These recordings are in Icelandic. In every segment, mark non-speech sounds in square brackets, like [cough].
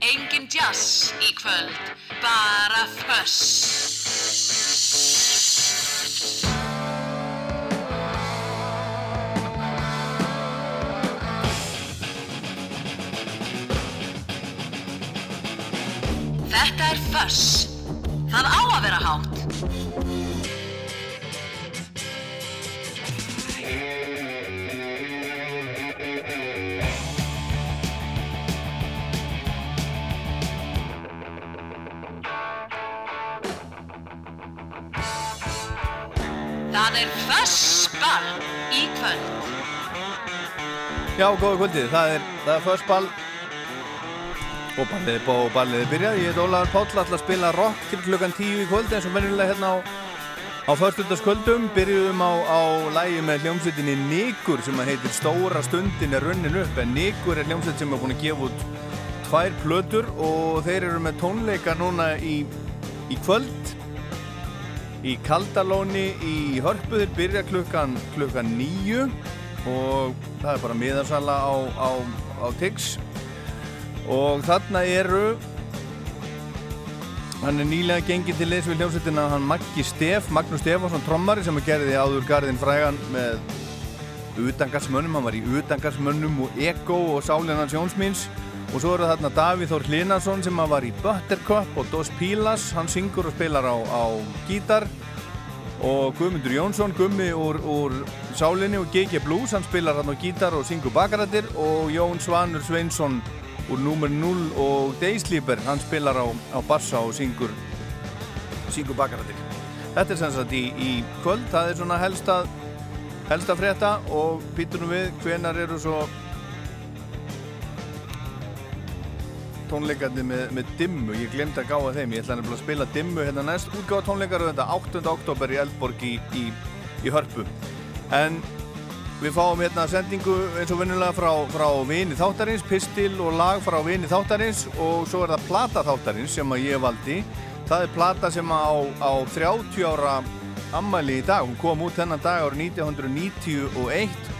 Engin jazz í kvöld, bara þöss. Þetta er Föss Það á að vera hátt. Það er fössball í kvöld. Já, góða kvöldið, það er, er first ball og ballið, og ballið er byrjað. Ég heit Ólaður Páll, ætla að spila rock til klukkan 10 í kvöld eins og venjulega hérna á, á fyrstundaskvöldum. Byrjuðum á, á lægi með hljómsveitinni Nigur sem að heitir Stóra stundin er runnin upp en Nigur er hljómsveit sem er búin að gefa út tvær plötur og þeir eru með tónleika núna í, í kvöld í Kaldalóni í Hörpu þeir byrja klukkan, klukkan nýju og það er bara miðarsala á, á, á Tix og þarna eru hann er nýlega gengið til leys við hljómsveitina hann Maggi Stef, Magnús Stefánsson trommari sem gerði áður garðin frægan með utangarsmönnum, hann var í utangarsmönnum og Ego og Sálinnans Jónsmíns og svo eru þarna Davíð Þór Hlinarsson sem var í Buttercup og Dos Pilas. Hann syngur og spilar á, á gítar. Og Guðmundur Jónsson Gummi úr, úr Sálinni og GG Blues hann spilar hann á gítar og syngur bakarættir og Jón Svanur Sveinsson úr Númer 0 og Daysleeper hann spilar á, á bassa og syngur syngur bakarættir þetta er sem sagt í, í kvöld það er svona helsta helsta frétta og býtunum við hvenar eru svo tónleikarnir með, með dimmu, ég glemt að gáða þeim ég ætla að spila dimmu hérna næst útgáða tónleikar og þetta 8. oktober í Eldborg í, í, í Hörpu en við fáum hérna sendingu eins og vinnulega frá, frá vini þáttarins, pistil og lag frá vini þáttarins og svo er það plata þáttarins sem að ég valdi. Það er plata sem á, á 30 ára ammali í dag, hún kom út þennan dag árið 1991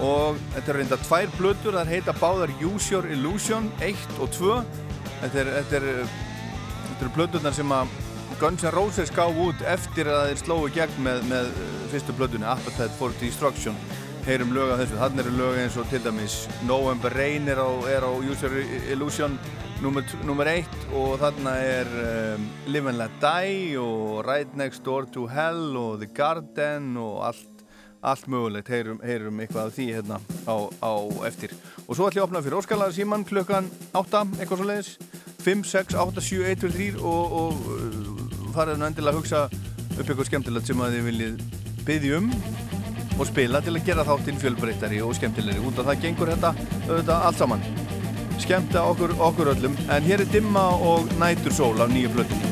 og þetta er reynda tvær blötur það heita báðar Use Your Illusion 1 og 2 þetta er, þetta er, þetta er blöturnar sem að Guns N' Roses gáð út eftir að þeir slói gegn með, með fyrstu blötunni Appetite for Destruction heyrum lög af þessu, þannig eru lög eins og til dæmis November Rain er á, er á Use Your Illusion nummer 1 og þarna er um, Live and Let Die og Right Next Door to Hell og The Garden og allt allt mögulegt, heyrum, heyrum eitthvað af því hérna á, á eftir. Og svo ætlum ég að opna fyrir Óskalar síman klukkan 8, eitthvað svo leiðis 5, 6, 8, 7, 1, 2, 3 og, og uh, farið nú endilega að hugsa upp eitthvað skemmtilegt sem að þið viljið byggja um og spila til að gera þáttinn fjölbreyttari og skemmtilegri. Út af það gengur þetta auðvitað allt saman. Skemmta okkur, okkur öllum. En hér er Dimma og Nætur Sól af nýju blöttum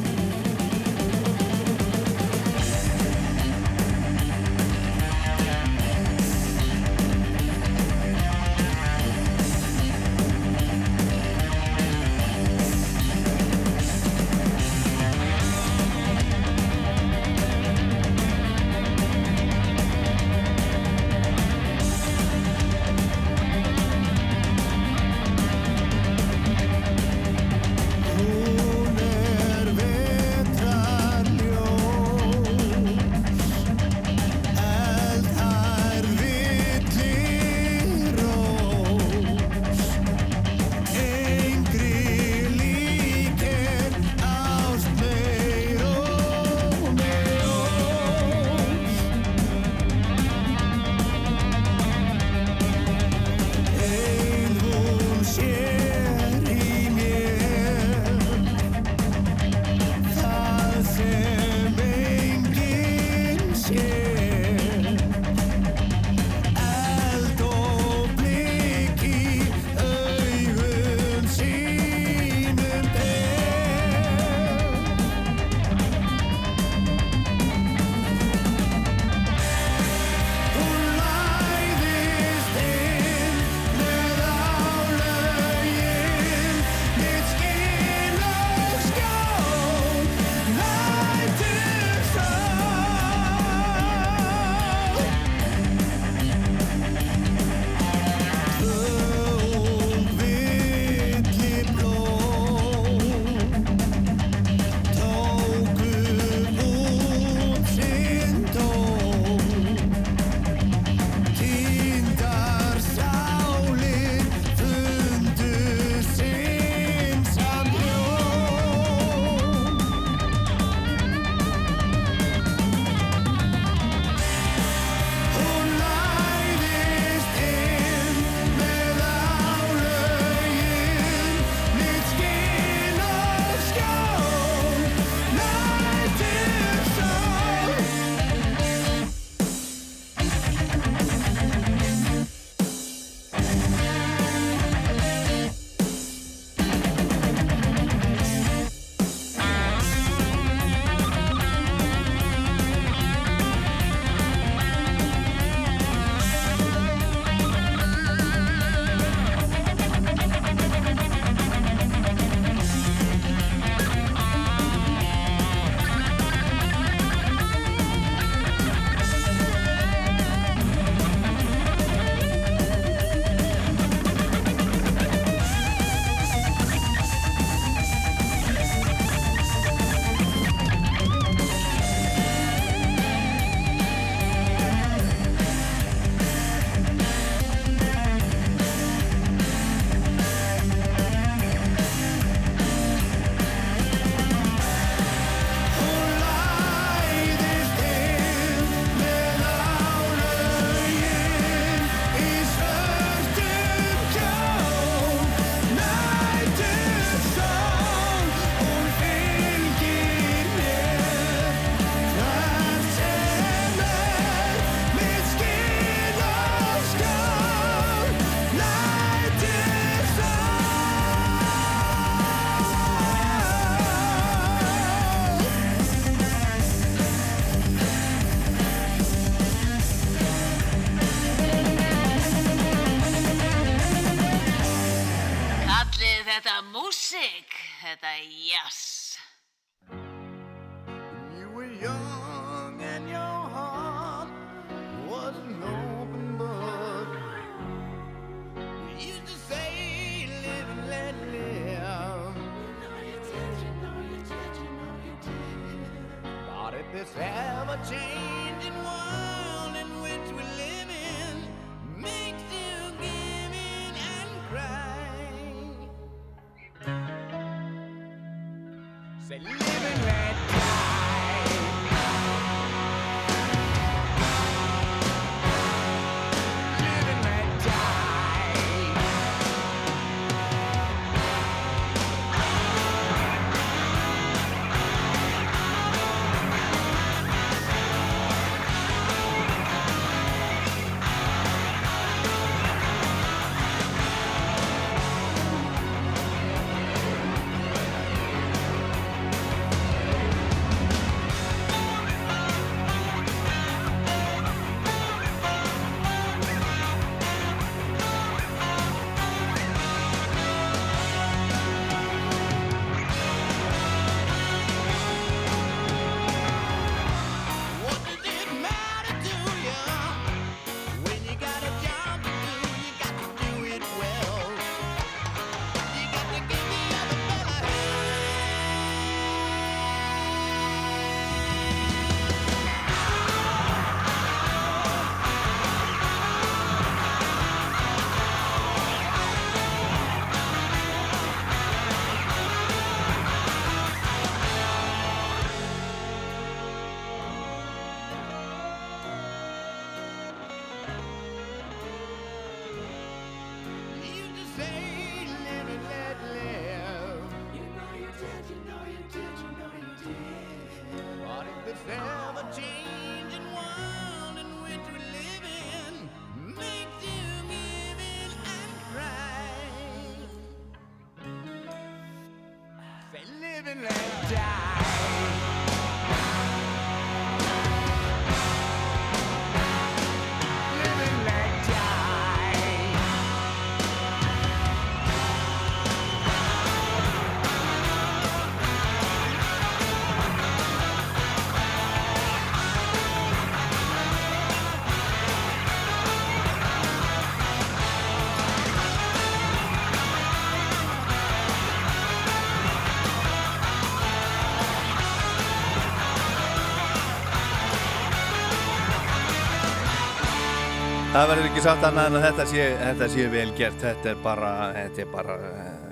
Það verður ekki sagt annað en að þetta sé, þetta sé vel gert, þetta er bara, þetta er bara,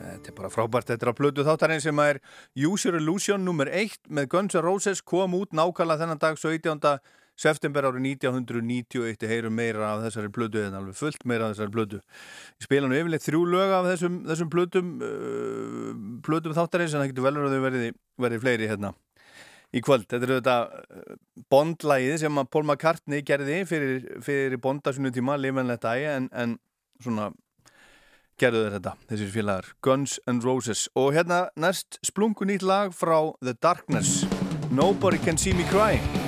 þetta er bara frábært, þetta er á plötu þáttarinn sem er User Illusion nr. 1 með Guns N' Roses kom út nákvæmlega þennan dag 17. september árið 1991, heyrum meira af þessari plötu en alveg fullt meira af þessari plötu. Ég spila nú yfirleitt þrjú lög af þessum, þessum plötum, uh, plötum þáttarins en það getur velur að þau verði fleiri hérna í kvöld. Þetta er auðvitað bondlægið sem að Paul McCartney gerði fyrir, fyrir bondasunni tíma, and Let Die, en, en svona gerðu þeir þetta, þessir félagar, Guns N' Roses. Og hérna næst splungu nýtt lag frá The Darkness, Nobody Can See Me Cry.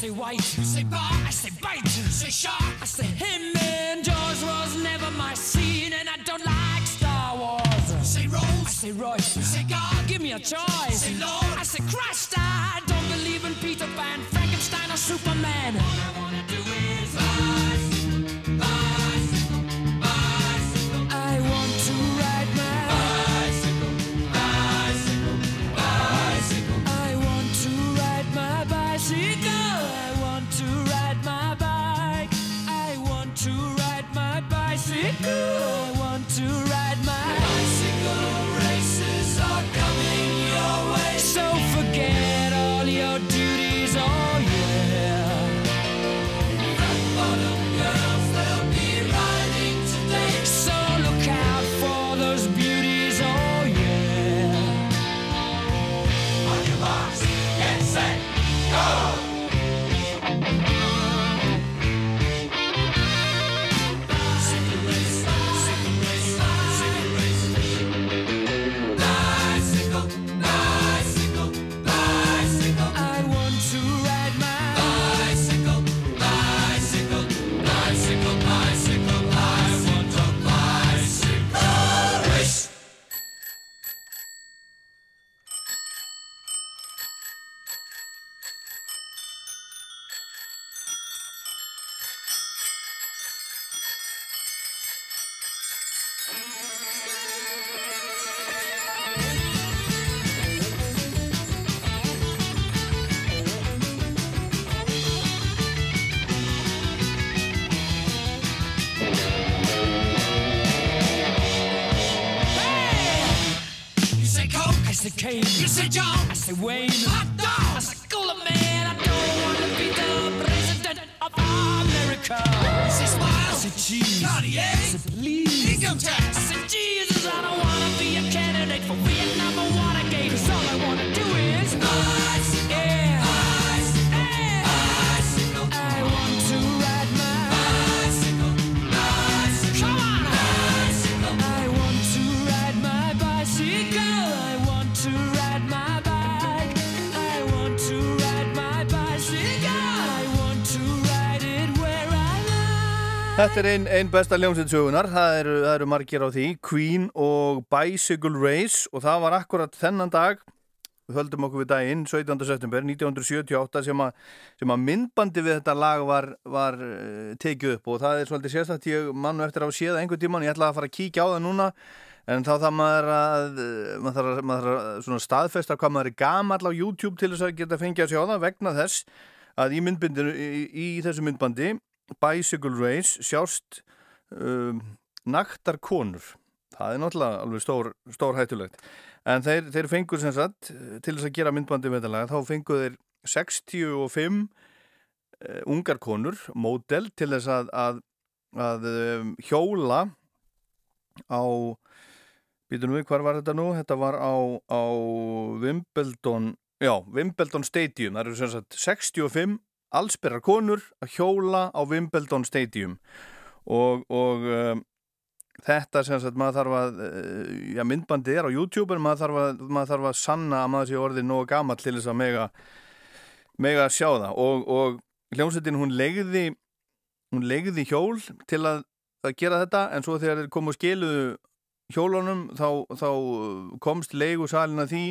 Say white. You say bar, I say bite. You say shark, I say him. And Jaws was never my scene, and I don't like Star Wars. You say Rose, I say Royce. You say God, give me a choice. Say Lord, I say Christ. I don't believe in Peter Pan, Frankenstein, or Superman. Say Wayne. Hot dog, I say Cooler Man. I don't wanna be the president of America. You say Smile, I say Cheese. Cartier, I say Please. Income tax, Þetta er einn ein besta ljómsveit sögunar, það eru, það eru margir á því, Queen og Bicycle Race og það var akkurat þennan dag, við höldum okkur við daginn, 17. september 1978 sem að, sem að myndbandi við þetta lag var, var uh, tekið upp. Og það er svolítið sérstætt, ég mann nú eftir að hafa séð það einhvern tíman, ég ætla að fara að kíkja á það núna, en þá það maður að eh, maður þarf, að- maður þarf að staðfesta hvað maður er gamall á YouTube til þess að geta fengið að sjá það vegna þess að í í, í þessu myndbandi Bicycle Race sjást um, naktar konur. Það er náttúrulega alveg stór, stór hættulegt. En þeir, þeir fengur sem sagt til þess að gera myndbandi með þetta lag þá fengur þeir 65 uh, ungar konur módel til þess að, að, að um, hjóla á býtum við, hvar var þetta nú? Þetta var á, á Wimbledon já, Wimbledon Stadium. Það eru sem sagt 65 allsperrar konur að hjóla á Wimbledon Stadium. Og, og um, þetta sem sagt maður þarf að uh, já, myndbandi er á YouTube en maður þarf að, maður þarf að sanna að maður sé orðið nógu gamall til þess að mega mega sjá það. Og, og hljómsveitin hún legði hún legði hjól til að, að gera þetta en svo þegar þeir komu og skiluðu hjólunum þá, þá komst leigusalina því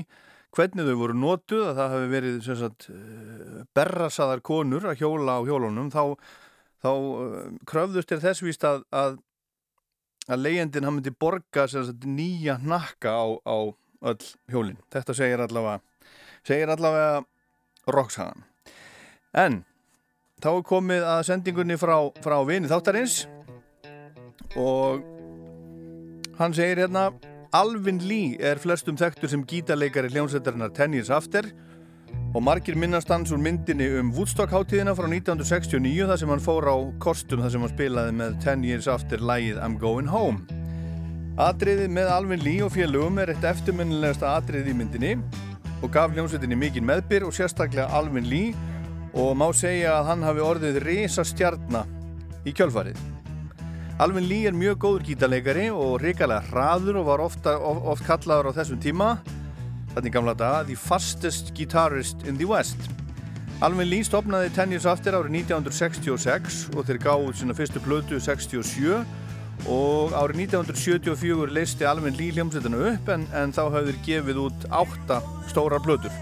hvernig þau voru notuð að það hafi verið sagt eh, berrasaðar konur að hjóla á hjólunum þá, þá eh, kröfðust er þess víst að, að að leigendin hann myndi borga sagt, nýja hnakka á, á öll hjólin. Þetta segir allavega segir allavega rocksagan. En þá er komið að sendingunni frá, frá vini þáttarins og hann segir hérna Alvin Lee er flestum þekktur sem gítarleikari hljómsveitarinnar Ten Years After og margir minnast hans úr myndinni um Woodstock hátíðina frá 1969 þar sem hann fór á kostum þar sem hann spilaði með Ten Years After lægið I'm Going Home. Atriðið með Alvin Lee og félögum er eitt eftirminnilegasta atriðið í myndinni og gaf hljómsveitinni mikinn meðbyr og sérstaklega Alvin Lee og má segja að hann hafi orðið risa stjarnar í kjölfarið. Alvin Lee er mjög góður gítarleikari og ríkalega hraður og var ofta, of, oft kallaður á þessum tíma í gamla daga, the fastest guitarist in the West. Alvin Lee stopnaði Ten Years After árið 1966 og þeir gáðu sína fyrstu plötu 67 og árið 1974 leisti Alvin Lee hljómsveitinu upp en, en þá hafði þeir gefið út átta stórar plötur.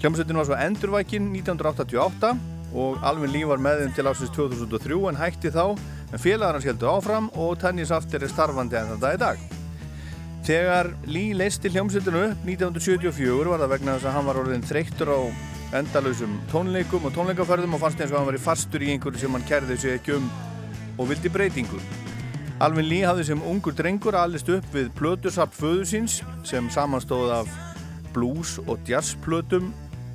Hljómsveitinu var svo endurvækin 1988 og Alvin Lee var með þeim til ásins 2003 en hætti þá en félagar hans heldur áfram og Ten Years After er starfandi en þetta í dag. Þegar Lee leisti hljómsveitinu upp 1974 var það vegna þess að hann var orðin þreyttur á endalausum tónleikum og tónleikaferðum og fannst eins og hann var í fastur í einhverju sem hann kærði sig ekki um og vildi breytingu. Alvin Lee hafði sem ungur drengur alist upp við plötusapp föðu síns sem samanstóð af blues og jazzplötum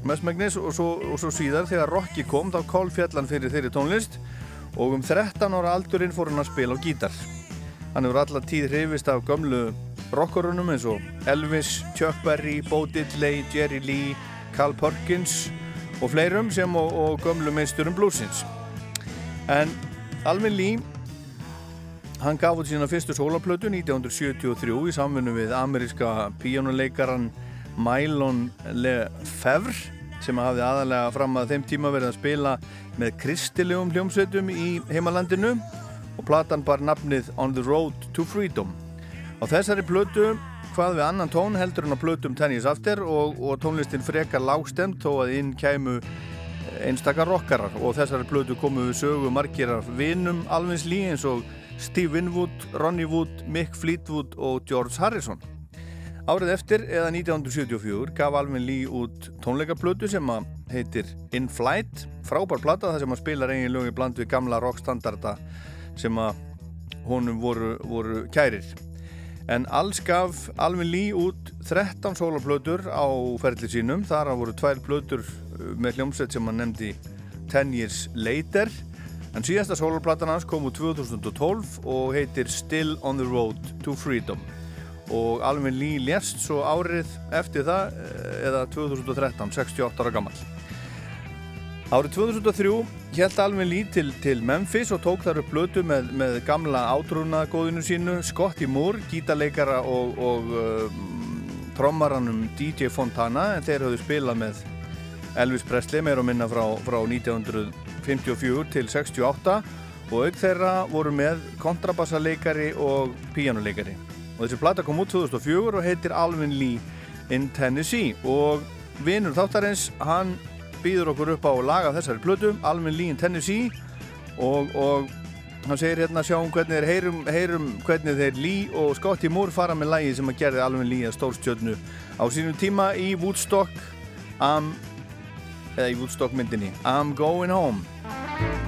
mestmægnis og og svo síðar þegar Rocky kom þá kólfjallan fyrir þeirri tónlist og um 13 ára aldurinn fór hann að spila á gítar. Hann hefur allar tíð hrifist af gömlu rockarunum eins og Elvis, Chuck Berry, Bo Diddley, Jerry Lee, Carl Perkins og fleirum sem og, og gömlu meisturum bluesins. En Alvin Lee, hann gaf út sína fyrstu sólaplötu 1973 í samfunnu við ameríska píjónuleikaran Mylon Lefevre sem hafði aðalega fram að þeim tíma verið að spila með kristilegum hljómsveitum í heimalandinu og platan bar nafnið On the Road to Freedom. Á þessari plötu hvað við annan tón heldur en á plötum Ten Years After og, og tónlistin frekar lágstemt þó að inn kæmu einstakar rockarar og þessari plötu komu við sögu margir af vinum Alvins Lee eins og Steve Winwood, Ronnie Wood, Mick Fleetwood og George Harrison. Árið eftir, eða 1974, gaf Alvin Lee út tónleikaplötu sem að heitir In Flight, frábær plata þar sem að spila reyngi lögi bland við gamla rockstandarda sem að honum voru, voru kærir. En alls gaf Alvin Lee út 13 sólarplötur á ferli sínum, þar að voru tvær plötur með hljómsveit sem hann nefndi 10 Years Later, en síðasta sólarplatan hans kom úr 2012 og heitir Still on the Road to Freedom og Alvin Lee lérst svo árið eftir það eða 2013, 68 ára gammal. Árið 2003 held Alvin Lee til, til Memphis og tók þar upp blötu með, með gamla átrúnaðgóðinu sínu Scotty Moore, gítarleikara og, og uh, trommaranum DJ Fontana en þeir hafðu spilað með Elvis Presley meir og minna frá, frá 1954 til 68 og auk þeirra voru með kontrabassaleikari og píjánuleikari og þessi plata kom út 2004 og heitir Alvin Lee in Tennessee. Og vinnur þáttarins hann býður okkur upp á að laga þessari plötu Alvin Lee in Tennessee. Og, og hann segir hérna sjáum hvernig þeir heyrum, heyrum hvernig þeir Lee og Scotty Moore fara með lægi sem að gerði Alvin Lee að stórstjötnu á sínum tíma í Woodstock. Um, eða í Woodstock myndinni. I'm Going Home.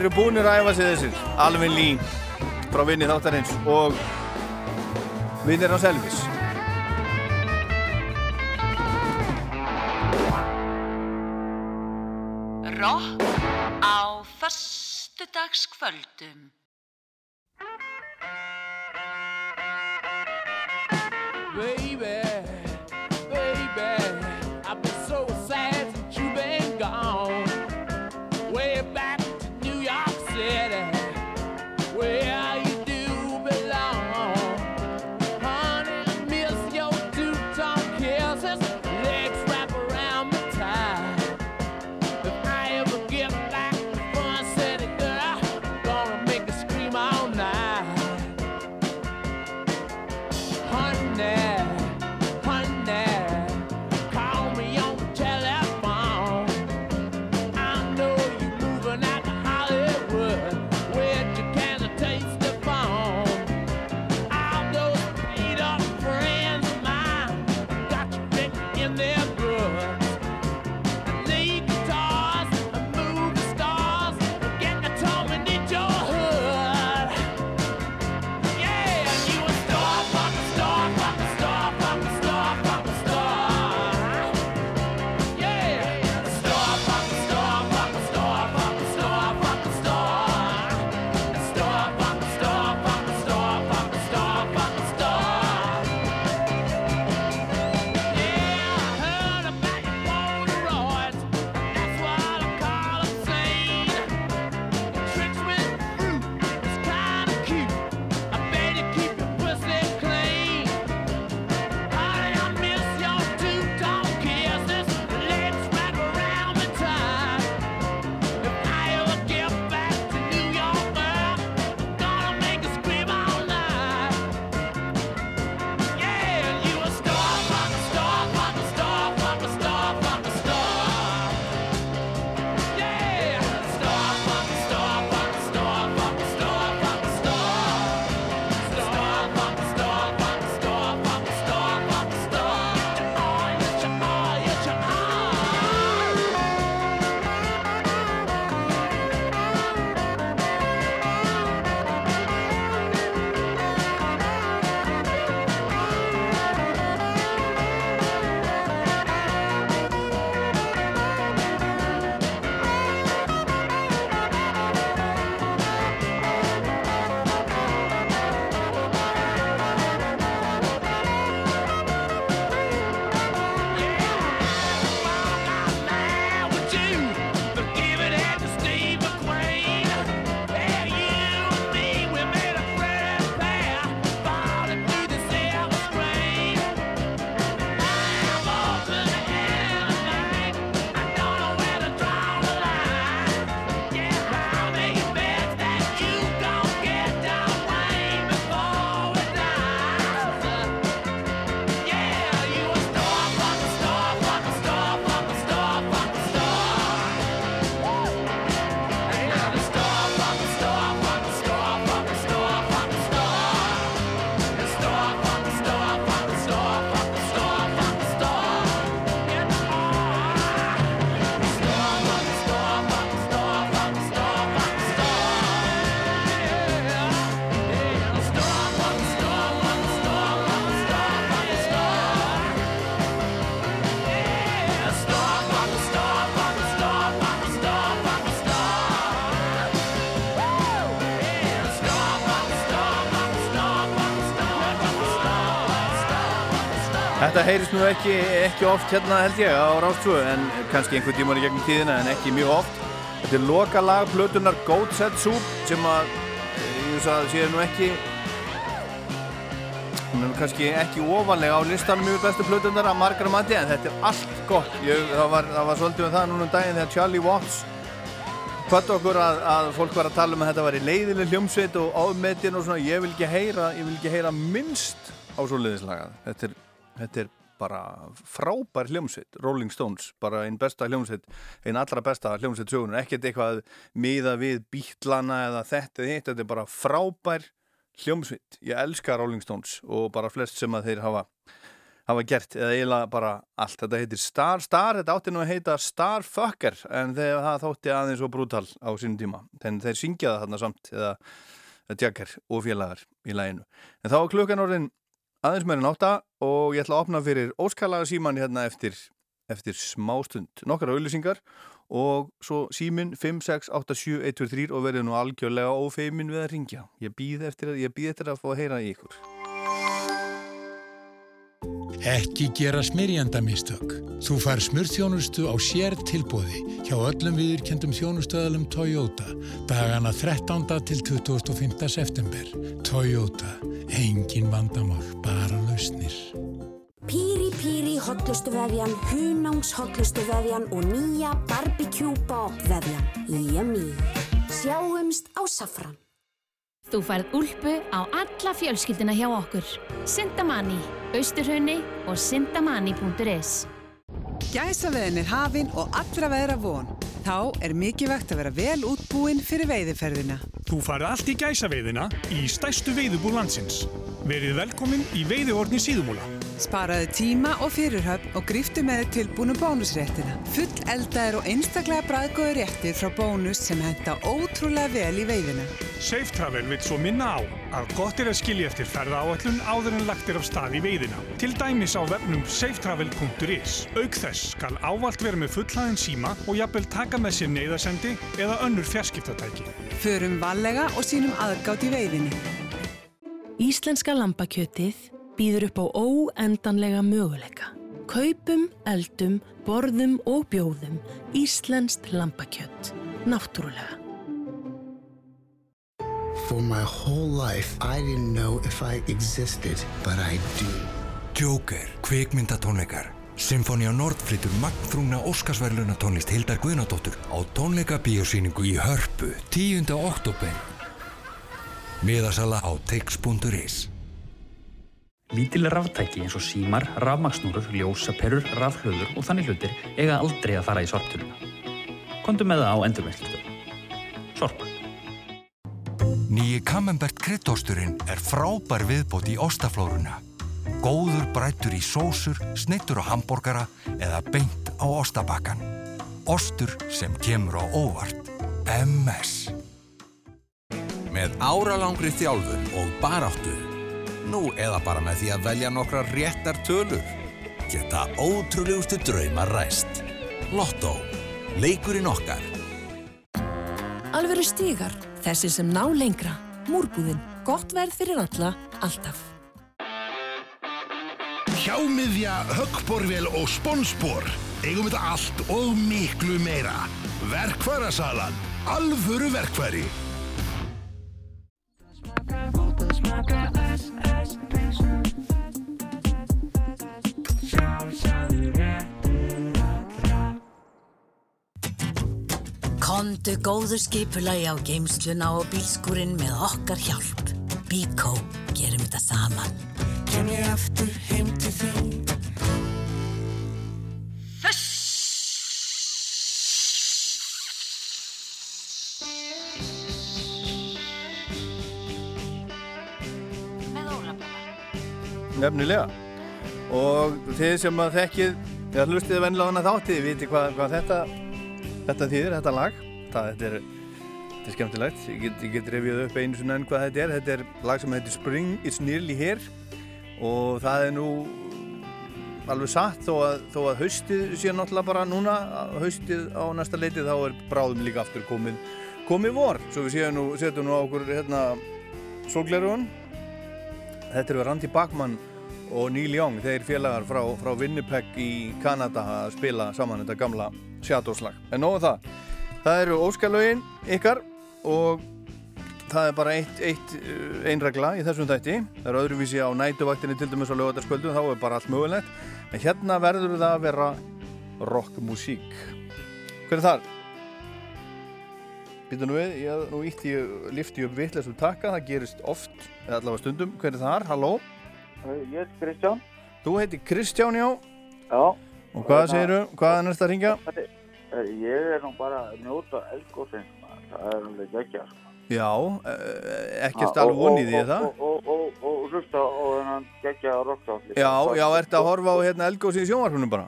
Eru búinir að æfa sig þessir. Alvin Lee frá vinni þáttarins og vinnir hans Elvis. Rock á föstudagskvöldum. Baby, baby, Þetta heyrist nú ekki, ekki oft hérna held ég á Rástfjö en kannski einhvern tíman í gegnum tíðina en ekki mjög oft. Þetta er loka lag plötunar Goat Set Soup sem að eh, ég veist að sé nú ekki kannski ekki ofanlega á listanum yfir bestu plötunar að margar mati en þetta er allt gott. Ég, það, var, það var svolítið um það núna um daginn þegar Charlie Watts Hvort okkur að, að fólk var að tala um að þetta var í leiðileg hljómsveit og ámetin og svona, ég vil ekki heyra, ég vil ekki heyra minnst á svo leiðislagað. Þetta er, þetta er bara frábær hljómsveit, Rolling Stones, bara einn besta hljómsveit, einn allra besta hljómsveit sögunar, ekkert eitthvað miða við bítlana eða þetta eða hitt, þetta er bara frábær hljómsveit. Ég elska Rolling Stones og bara flest sem að þeir hafa hafa gert eða eiginlega bara allt. Þetta heitir Star Star, þetta átti nú að heita Starfucker en þegar það þótti aðeins og brútal á sínum tíma. Þannig þeir syngja það þarna samt eða Jagger og félagar í læginu. En þá klukkan orðin aðeins meira nátta og ég ætla að opna fyrir óskalaga síman hérna eftir, eftir smástund. Nokkara auðlýsingar og svo símin 5687123 og verður nú algjörlega ófeimin við að ringja. Ég býð eftir, ég býð eftir að fá að heyra í ykkur. Ekki gera smyrjandamistök. Þú fær smurþjónustu á sér tilbóði hjá öllum viðurkendum þjónustöðalum Toyota dagana 13. til 25. september. Toyota. Engin vandamál, bara lausnir. Píri Píri hotlustu vefjan, Hunangs hotlustu vefjan og nýja Barbecue Bob vefjan. Yummy. Sjáumst á Safran. Þú færð úlpu á alla fjölskyldina hjá okkur. Sintamani, Austurhraunni og sintamani.is Gæsaveðin er hafin og allra veðra von. Þá er mikilvægt að vera vel útbúinn fyrir veiðiferðina. Þú farið allt í gæsaveiðina í stæstu veiðubúr landsins. Verið velkomin í veiðihorni síðumúla. Sparaðu tíma og fyrirhöfn og gríftu með tilbúinu bónusréttina. Full eldaðir og einstaklega bræðgóður réttir frá bónus sem henda ótrúlega vel í veiðina. Safe Travel vil svo minna á að gott er að skilja eftir ferðaáallun áður en lagt er af stað í veiðina. Til dæmis á vefnum safetravel.is. Auk þess skal ávalt vera með fullhaðin síma og jafnvel taka með sér neyðasendi eða önnur fjarskiptatæki. Förum vallega og sínum aðgátt í veiðinni. Íslenska lambakjötið býður upp á óendanlega möguleika. Kaupum, eldum, borðum og bjóðum Íslenskt lambakjött. Náttúrulega. For my whole life, I didn't know if I existed, but I do. Joker, kvikmyndatónleikar. Symfónia Nord flyttur magnþrungna Óskarsverluna tónlist Hildar Guðnadóttur á tónleika bíósýningu í Hörpu 10. oktober. Miðasala á tix.is Lítil ráftæki eins og símar, rafmaksnúrur, ljósaperur, rafhlöður og þannig hlutir eiga aldrei að fara í sorptöluna. Kondu með það á endurvinnslustöð. Sorpa. Nýji Camembert kryddosturinn er frábær viðbót í ostaflóruna. Góður brættur í sósur, snittur á hambúrgara eða beint á ostabakkan. Ostur sem kemur á óvart. MS. Með áralangri þjálfun og baráttu. Nú eða bara með því að velja nokkra réttar tölur. Geta ótrúlegustu drauma ræst. Lotto. Leikurinn okkar. Alvöru stígar. Þessi sem ná lengra. Múrbúðin. Gott verð fyrir alla. Alltaf. Hjámiðja, höggborvél og spónspor. Eigum þetta allt og miklu meira. Verkværasalan. Alvöru verkværi. Kondu góðu skipulagi á geimsluna og bílskúrin með okkar hjálp. Bíkó, gerum þetta saman. Kem ég aftur heim til þín. Nefnilega. Og þið sem að þekkið, eða hlustið vennilega á hana þáttið, þið viti hvað, hvað þetta, þetta þýðir, þetta lag. Það, þetta, er, þetta er skemmtilegt. Ég get, ég get revið upp einu svona enn hvað þetta er. Þetta er lag sem heitir Spring It's Nearly Here og það er nú alveg satt þó að, þó að haustið sé náttúrulega bara núna, haustið á næsta leiti þá er bráðum líka aftur komið, komið vor. Svo við séum nú, setjum nú á okkur hérna sólglerugun. Þetta eru Randy Bachman og Neil Young, þeir félagar frá, frá Winnipeg í Kanada að spila saman þetta gamla Shadows-lag. En nógu það, það eru óskalögin ykkar og það er bara eitt, eitt uh, einregla í þessum þætti. Það eru öðruvísi á nætuvaktinni til dæmis á lögataskvöldu, þá er bara allt mögulegt. En hérna verður það að vera rockmusík. Hver er þar? Býta nú við, ég nú ítti lifti upp vittlesum takka, það gerist oft, eða allavega stundum. Hver er þar? Halló? Ég heiti Kristján. Þú heiti Kristján, já. Já. Og hvað segiru? Hvað er næst að ringja? Ég er nú bara að njóta elgóðsins, það er alveg geggja, sko. Já, eh, ekkert alveg vonið í það. Og, og, og, hlusta á þennan geggjaða rocktátt. Já, já, ertu að horfa á hérna Elgósi í sjónvarpunum bara?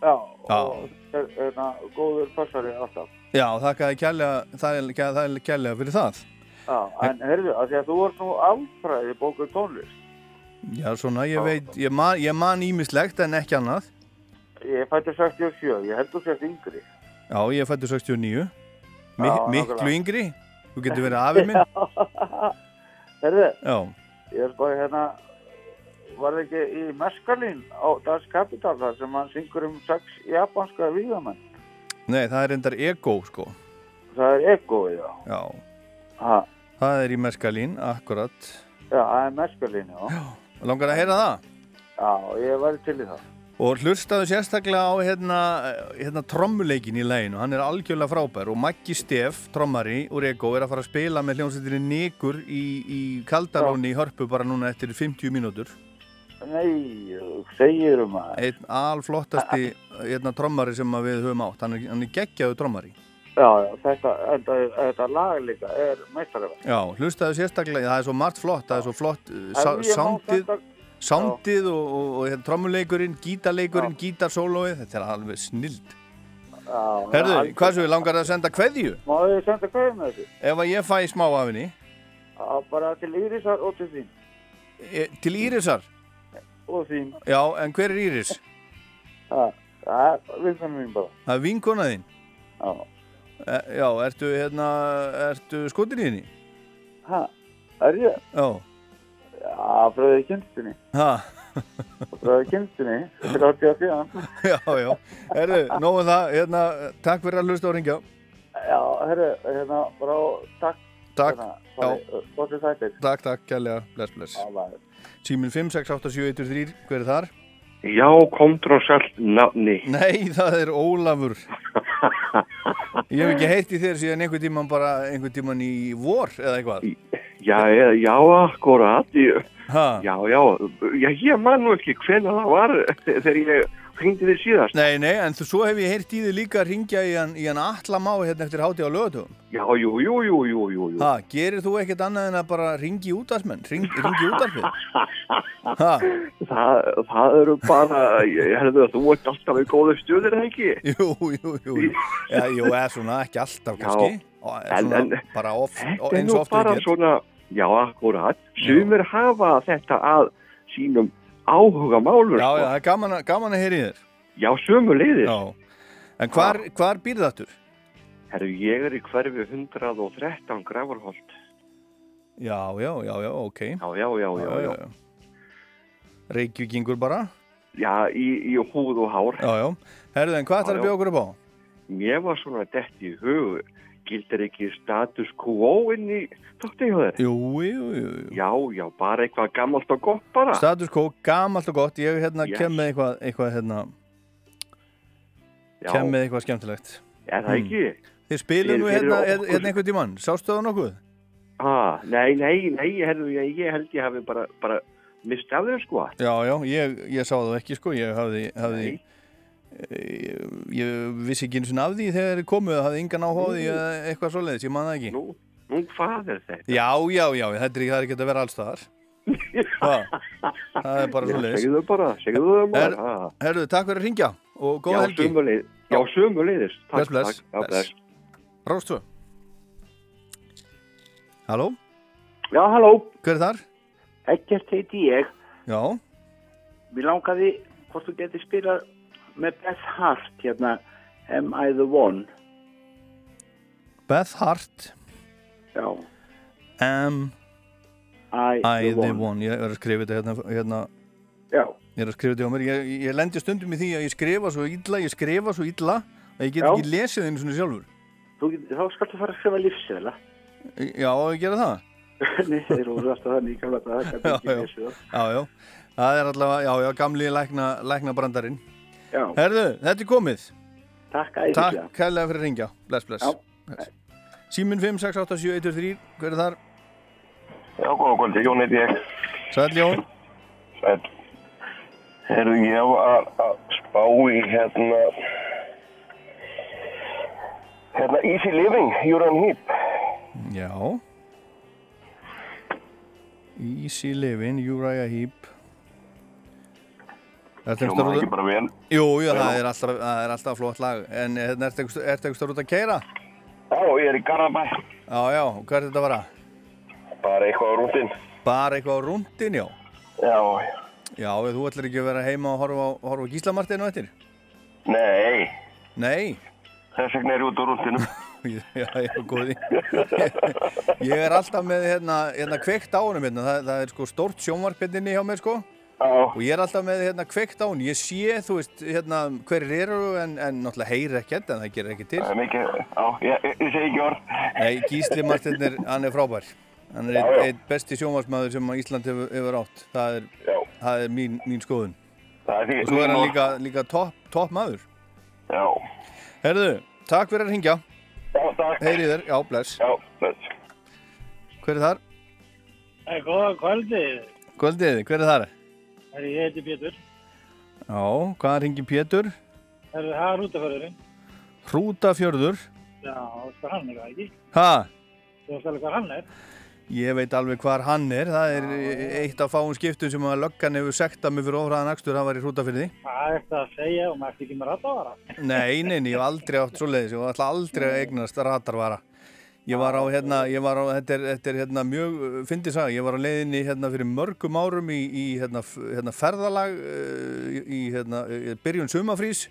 Já, og hérna góður passari alltaf. Já, þakka er, er kærlega fyrir það. Já, en heyrðu, að því að þú ert nú alfræði bókuð tónlist. Já, svona, ég veit, ég man ímislegt en ekki annað. Ég fættu 67, ég held þú sért yngri. Já, ég fættu 69. Mi Já, miklu yngri. Þú getur verið afið minn. [laughs] Heyrðu, Já. ég er bara hérna, var það ekki í Meskalín á Das Capital þar sem hann syngur um sex japanska víðamenn. Nei, það er endar ego, sko. Það er egoið, já. Já. Ha. Það er í Meskalín, akkurat. Já, það er Meskalín, já. Já. Langar að heyra það? Já, ég væri til í það. Og hlustaðu sérstaklega á hérna, hérna trommuleikin í læginu, hann er algjörlega frábær og Maggi Steff, trommari úr Ego, er að fara að spila með hljómsveitinni Nikur í, í Kaldaróni í Hörpu bara núna eftir 50 mínútur. Nei, segir um að. Einn alflottasti hérna, trommari sem við höfum átt, hann er, hann er geggjaðu trommari. Já, já, þetta, þetta, þetta lag líka er meistarverk. Já, hlustaðu sérstaklega, það er svo margt flott, það er svo flott uh, sá- Ef ég má soundið, þetta- soundið og, og, og hérna, trommuleikurinn, gítarleikurinn, gítarsólóið, þetta er alveg snild. Já, Herðu, hvað svo við langar að senda kveðju? Má ég senda hvað með þessu? Ef að ég fæ smá af henni, bara til Írisar og til þín. e, til Írisar, Og þín. já, en hver er Íris? Það er vinsan mín bara. Það er vinkona þín? Já. E, já, ertu, hérna, ertu skotin í henni? Hæ, er ég? Já. Já, fröðið kynstinni. Ha, Fröðið kynstinni, þetta er að síðan. já, já, herðu, nógu það, hérna, takk fyrir að hlusta og ringja. Já, herru, hérna, bara takk. Takk, Hérna, þættir. Takk, takk, kærlega, bless, bless. Já, bæ. Síminn 5, 6, 8, 7, 1, 3, hver er þar? Já, á sælt nafni. Nei, það er Ólafur. [laughs] Ég hef ekki heyrt í þér síðan einhvern tíman bara, einhvern tíman í vor eða eitthvað. Já, já, akkurat. Já, já, já, ég man nú ekki hvenær það var [laughs] þegar ég hringdi þið síðast. Nei, nei, en þú, svo hef ég heyrt í þið líka að ringja í hann, hann Atlamá hérna eftir hátíð á lögatugum. Já, jú, jú, jú, jú, jú. Ha, gerir þú ekkert annað en að bara ringi útastmenn? Ring, ringi útarfið? Ha? [laughs] Það, það eru bara, ég hefði að þú ert alltaf í góðu eða ekki? [laughs] Jú, jú, jú. jú. Já, jú, eða svona ekki alltaf kannski. Og, en, svona, en bara of, þetta er eins nú og ofta bara ég get. svona, já, akkurat. Sumir hafa þetta að sínum áhuga málur. Já, já, það er gaman, gaman að heyri þér. Já, sömu leiðis. Já. En hvar, hvar býr það aftur? Herru, ég er í hverfi 113 Grafarholt. Já, já, já, já, ok. Já, já, já, já, já. Reykjavíkingur bara? Já, í, í húð og hár. Já, já. Herðu, en hvað ætlar að Já, já. bjóða okkur upp á? Mér var svona dett í hug, gildir ekki status quo inn í þátti hjá þér? Jú, jú, jú, jú. Já, já, bara eitthvað gammalt og gott bara. Status quo, gamalt og gott. Ég hérna Yes. kem með eitthvað, eitthvað hérna, Já. kem með eitthvað skemmtilegt. Er það Hmm. ekki? Þið spilum nú hérna, okkur. hérna einhvern tímann. Sástu það nokkuð? Ah, nei, nei, nei, herru, ég, ég held ég hafi bara, bara mist af þér sko. Já, já, ég, ég sá það ekki sko, ég hafði, hafði ég, ég vissi ekki eins og af því þegar þið komuð, hafði engan áhuga á því Nú. eða eitthvað svoleiðis, ég man það ekki. Nú, nú hvað er þetta? Já, já, já, þetta er ekki, það er ekki að vera allstaðar. [laughs] Það er bara svoleiðis. segðu bara, segðu það bara. Herðu, takk fyrir að ringja og góða helgi. Já, sömu leiðis. Bless, bless. Já, bless. Rástu. Halló? Já, halló. Hver er þar? Ekkert heiti ég. Já. Mér langaði hvort þú getur spilað með Beth Hart hérna Am I the One? Beth Hart. Já. Am I, I the, the One. one. Ég er að skrifa þetta hérna, hérna. Já. Ég er að skrifa þetta á mér. Ég, ég lendi stundum í því að ég skrifa svo illa, ég skrifa svo illa að ég get Já. ekki lesið einu svona sjálfur. Þú, þá skaltu fara að skrifa lífsela. Já, ég gera það? [laughs] Nei, þeir voru alltaf þannig gamla. [laughs] Já, já. Já, já. Það er allavega, já, já, gamli lækna, lækna brandarinn. Já. Herðu, þetta er komið. Takk æðislega. Takk kærlega fyrir að ringja. Bless, bless. Já. Símin 5, 6, 8, 7, 1, 3. Hver er þar? Já, góða kvöldi, Jón heiti ég. Sæll Jón. Sæll. Herru, ég var að spá í hérna... Hérna Easy Living, Júran Hýp. Já. Easy Living, Uriah Heep Einhvers ekki bara vel? Jú, jú, það er alltaf, það er alltaf flott lag En hérna, ertu einhvers ertu einhvers staðar út að keira? Já, ég er í Garðabæ. Já, já, hvað er þetta að vara? Bara eitthvað á rúndin. Bara eitthvað á rúndin, já Já, Já, þú ætlar ekki að vera heima og horfa horfa Gíslamartinu eftir? nei, Nei þess vegna er ég út á rúndinum. [laughs] Já, já, góði [laughs] Ég er alltaf með hérna, hérna kveikt á honum hérna. það, það er sko stórt sjónvarpinninni hjá mér sko Já. Og ég er alltaf með hérna kveikt á honum. Ég sé, þú veist, hérna hverjir eru en, en náttúrulega heyrir ekkert en það gerir ekki til. Er mikið, já, ég, ég, segi ekki orð. Nei, Gísli Martin er, hann er frábær. Hann er einn besti sjónvarsmaður sem Ísland hefur, hefur átt. Það er, það er mín, mín skoðun. Það er því. og svo er hann líka, líka topp top maður. Já. Herðu, takk fyrir að ringja Já, takk. Heyri þér, já, bless. Já, bless. Hver er þar? Góða kvöldið, Kvöldið, hver er þar? Er ég heiti Pétur. Já, hvaðan ringir Pétur? Er það rútaförðurinn? Hrútafjörður Já, hvað hann er það ekki? Ha? Þú veist alveg hvað hann er? Ég veit alveg hvar hann er Það er eitt af fáum skiptum sem að löggan hefur sektað mig fyrir ofraðan akstur það var í Hrútafjörði Hvað er þetta að segja og maður ekki með ratavara? Nei, nei, nei, ég hef aldrei átt svo leiðis, ég alltaf aldrei að eignast ratarvara. Ég var á, hérna, ég var á, þetta er, þetta er hérna mjög, fyndið sagði, ég var á leiðinni hérna fyrir mörgum árum í, í hérna, hérna ferðalag uh, í hérna, í byrjun sumafrís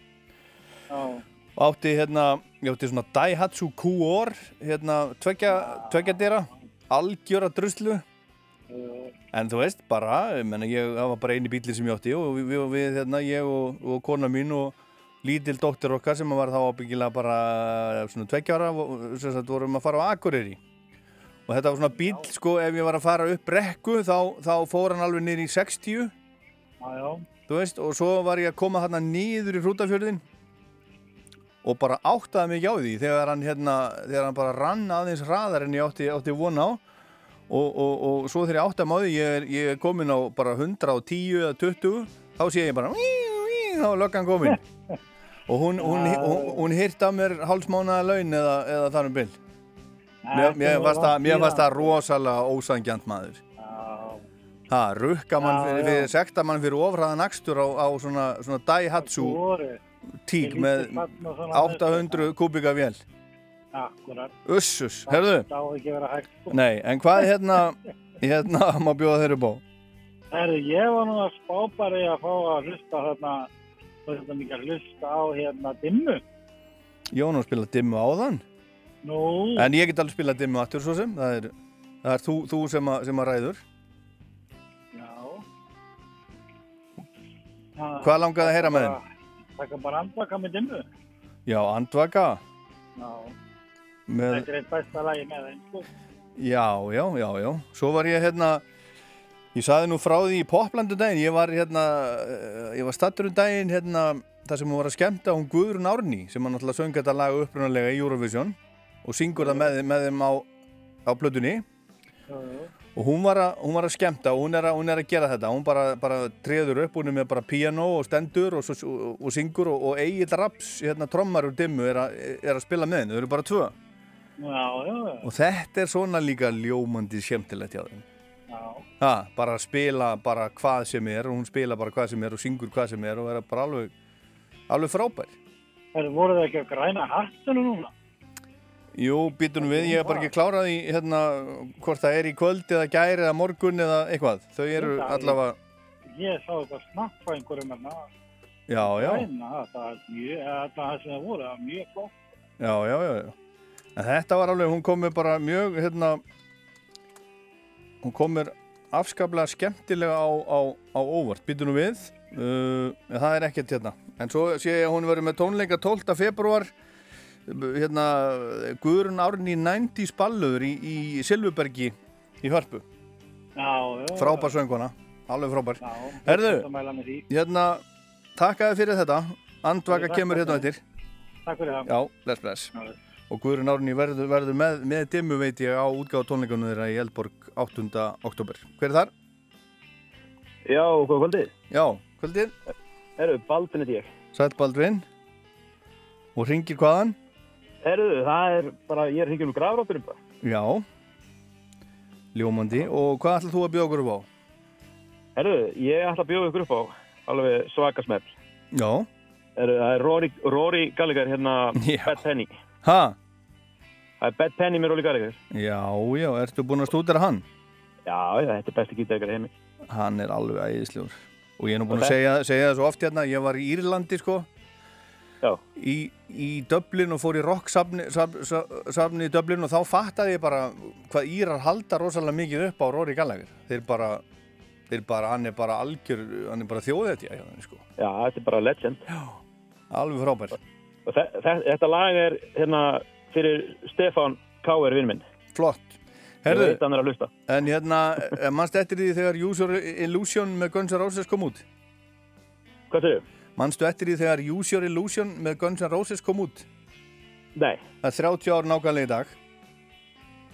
Já, og átti hérna, ég átti svona Daihatsu Q-Or, hérna, tveggja, tveggja dýra, algjöra druslu. En þú veist, bara, ég menna, ég, það var bara eini bíli sem ég átti og við, við hérna, ég og, og kona mín og lítil dóttir okkar sem var þá ábyggilega bara svona tveggjára, sem sagt, vorum að fara á Akureyri. Og þetta var svona bíl, sko, ef ég var að fara upp rekku, þá, þá fór hann alveg niður í 60, já, veist, og svo var ég að koma hérna niður í hrútafjörðin og bara áttaði mig á því þegar hann, hérna, þegar hann bara rann aðeins hraðar en ég átti, átti von á. Og, og, og svo þegar ég áttaði mig á því ég er, ég er komin á bara 110 eða 20 þá sé ég bara þá er löggan komin. [laughs] Og hún, hún, hún, hún hýrt af mér hálsmánaða laun eða, eða þar um bil. Mér, mér, fannst það, það rosalega ósangjant maður. Ha, rukka mann fyrir, fyrir sekta mann fyrir ofraðan akstur á, á svona, svona Daihatsu tík með 800 kubika vél. Akkurat. Ussus, herðu Það á ekki að vera hægt. sko. Nei, en hvað hérna [laughs] hérna má bjóða þeirra bó Herðu, ég var nú að spá bara í að fá að hlusta hérna, veist þetta mikið að hlusta á hérna dimmu. Jón á að spila dimmu áðan Nú, En ég get alveg spila dimmu aftur svo sem Það er, það er þú, þú sem, að, sem að ræður já. Hvað langaði að heyra með þeim? Það kan bara andvaka með dimmu. Já, andvaka Já, með, þetta er eitt besta lagi með þeim, sko. Já, já, já, já Svo var ég hérna Ég saði nú frá því í poplandu daginn Ég var hérna eh, Ég var stattur um daginn hérna Það sem hún var að skemmta Hún Guðrún Árný Sem hann náttúrulega söng þetta lag upprunalega í Eurovision Og syngur það með, með þeim á, á plötunni Og hún var, að, hún var að skemmta og hún er að, hún er að gera þetta. Hún bara, bara treður upp, hún er með bara piano og stendur og, svo, og, og syngur og, og Egil Raps, hérna trommar úr dimmu, er, er að spila með henni. Þau eru bara tvö. Já, já, já. Og þetta er svona líka ljómandi skemmtilegt hjá þeim. Ha, bara að spila bara hvað sem er og hún spila bara hvað sem er og syngur hvað sem er og er bara alveg, alveg frábær. Herðu, voru það ekki að græna hattunum núna? Jú, býtum við, ég er bara ekki klárað í hérna, hvort það er í kvöld eða gæri eða morgun eða eitthvað. Þau eru Þetta- allavega, Ég sá eitthvað snapp á einhverjum hérna. já, já. Græna, það mjög, það sem það voru, það er mjög flott. Já, já, já, já. En þetta var alveg, hún kom mér bara mjög, hérna, hún kom mér afskaplega skemmtilega á, á, á óvart. Býtu nú við, uh, það er ekkert hérna. En svo sé ég að hún verður með tónleika 12. februar, hérna, Guðrun Árni 90 spalluður í, í Silvubergi í Hörpu. Frábær sönguna, alveg frábær. Herðu, hérna, takkaði fyrir þetta. Andvaka kemur hérna á eftir. Takk fyrir það. Já, bless, bless. Og Guðrun Árni verður, verður með, með dimmu veit ég á útgáð tónleikunum þeirra í Eldborg 8. oktober. Hver er þar? Já, hvað kvöldið? Já, kvöldið. Herru, Baldvin er ég. Sætt Baldvin. Og ringir hvaðan? Herru, það er bara, ég er hringið um grafrátturinn bara. Já. Ljómandi. Og hvað ætlað þú að bjóða okkur upp á? Herru, ég ætla að bjóða ykkur upp á alveg svaka smell. Já. Herru, það er Rory, Rory Gallagher hérna, Bad Penny. Ha? Það er Bad Penny með Rory Gallagher. Já, já, ertu búinn að stúdera hann? Já, já, þetta er besti gítarleikari heimi. Hann er alveg æðislegur. Og ég er nú búinn Og að segja, segja það svo oft hérna, ég var í Írlandi sko. Já. Í, í Dublin og fór í rock-safni safni, safni í Dublin og þá fattaði ég bara hvað Írar halda rosalega mikið upp á Rory Gallagher. Þeir bara, þeir bara, hann er bara algjör, hann er bara þjóðetja þeim sko. Já, þetta er bara legend. Já. Alveg frábær. Og þe þetta lag er hérna fyrir Stefan K.R. vinn minn. Flott. Er að hlusta. En hérna, mannst eftir því þegar Use Your Illusion með Guns N' Roses kom út? Hvað segir þú? Mannstu eftir því þegar Use Your Illusion með Guns N' Roses kom út? Nei. Það er 30 ár nákvæmlega í dag.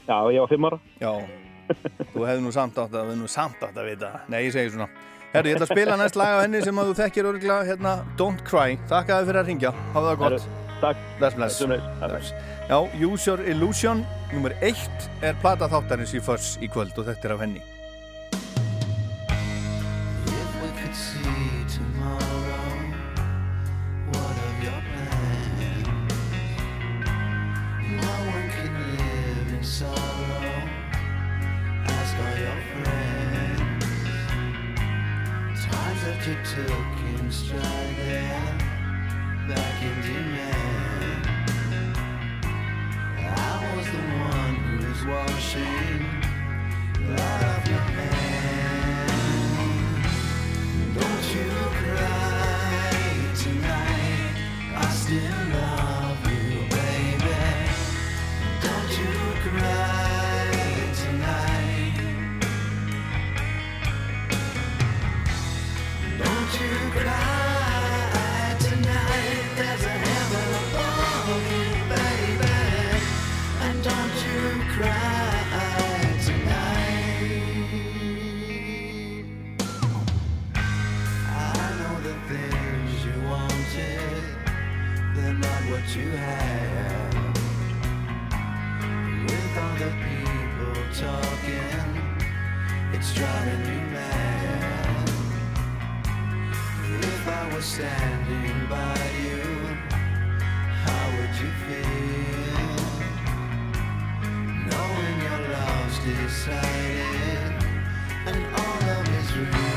Já, ég var 5 ára. Já. þú hefði nú samt átt að, nú samt átt að vita. Nei, ég segi svona. Herru, ég ætla að spila næst lag á henni sem að þú þekkir örgulega, hérna, Don't Cry. Þakka þið fyrir að ringja. Hafa það gott. Herru, takk. Bless, bless. Bless. Já, Use Your Illusion, nummer 1 er plata þáttarins í Fuss í kvöld og þetta er af henni. If we could see washing. With all the people talking, it's driving you mad. If I was standing by you, how would you feel? Knowing your love's decided and all love is real.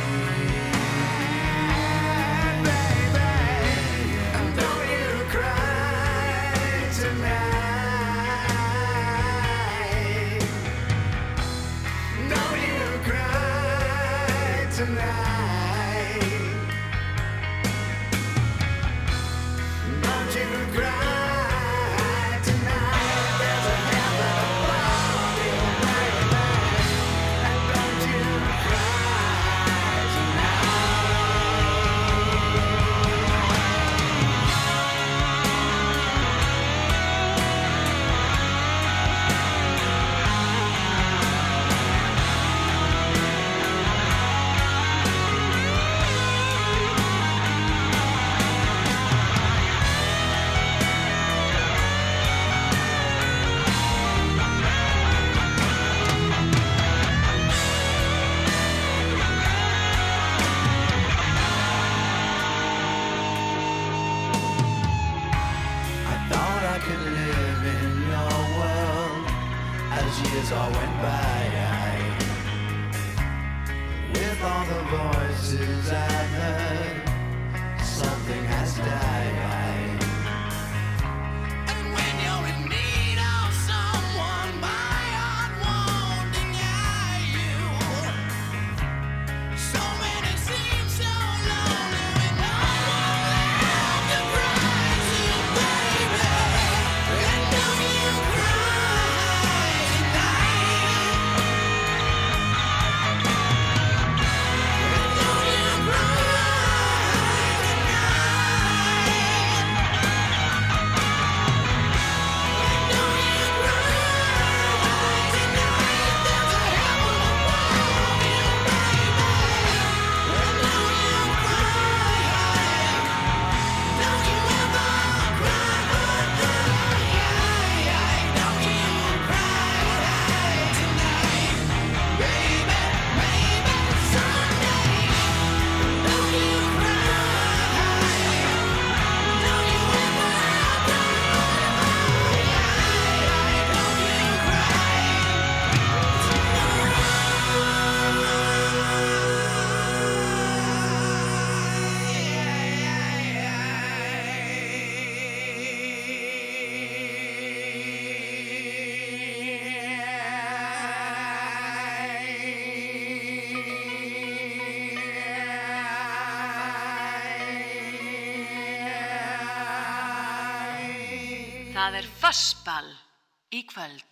Kvöld.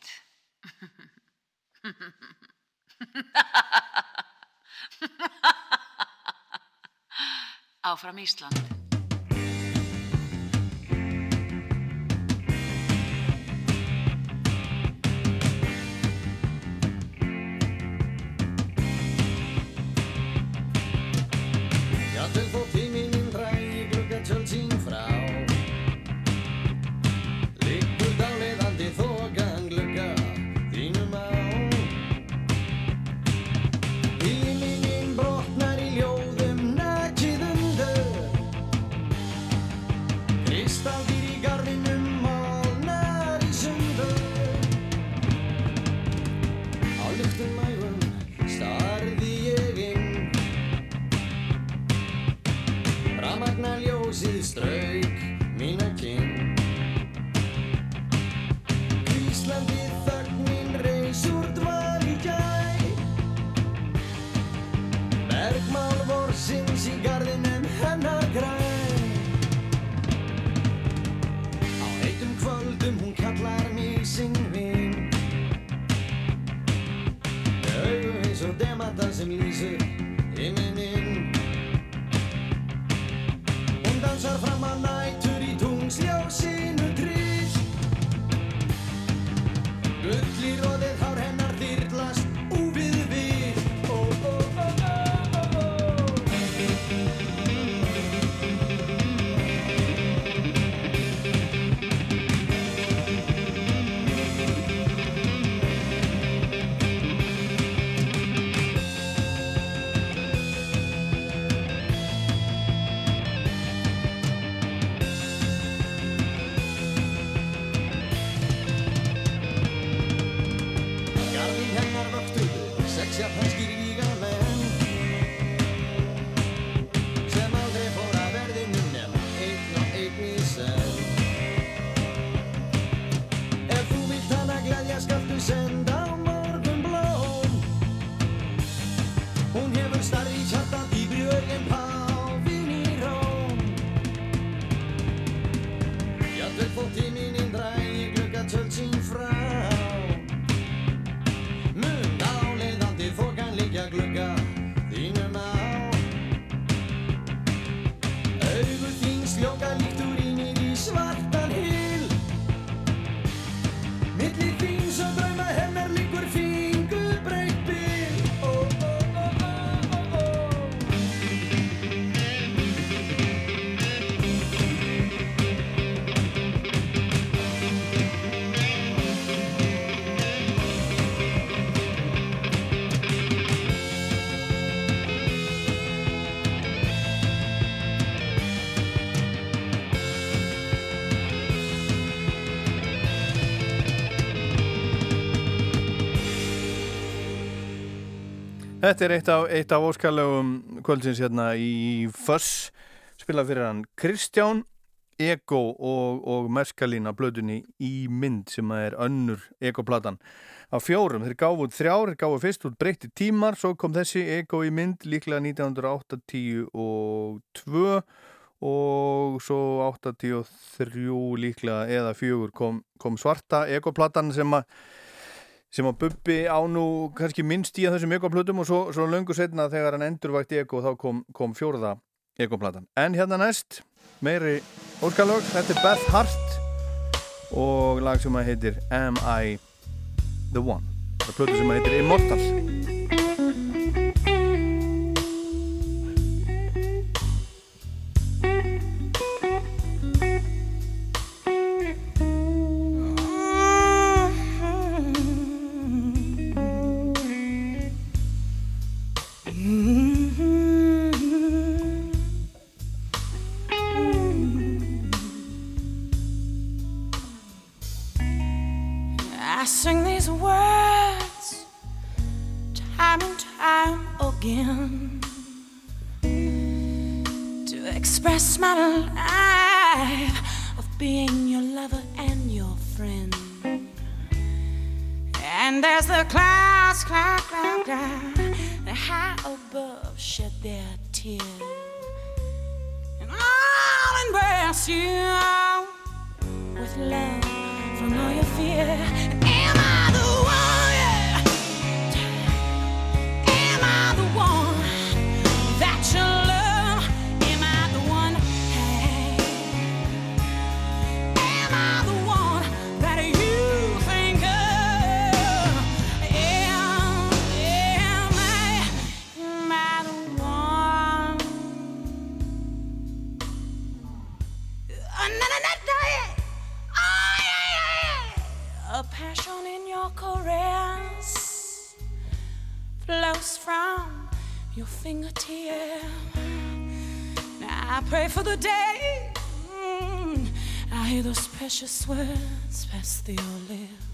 [laughs] Áfram Ísland. Þetta er eitt af, eitt af óskallegum kvöldsins hérna í Fuss spilað fyrir hann Kristján Ego og, og Meskalín af blöðunni í mynd sem er önnur Ego-platan. Af fjórum, þeir gáfu þrjár, þeir gáfu fyrst út breytti tímar, svo kom þessi Ego í mynd líklega 1982 og svo 83 líklega eða fjögur kom, kom svarta Ego-platan sem að sem að Bubbi á nú kannski minnst í að þessum ekoplutum og svo, svo löngu setna þegar hann endurvægt eko þá kom, kom fjórða ekoplatan. En hérna næst meiri óskalög, þetta er Beth Hart og lag sem að heitir Am I The One? Það er plutu sem að heitir Immortal. Precious words pass through your lips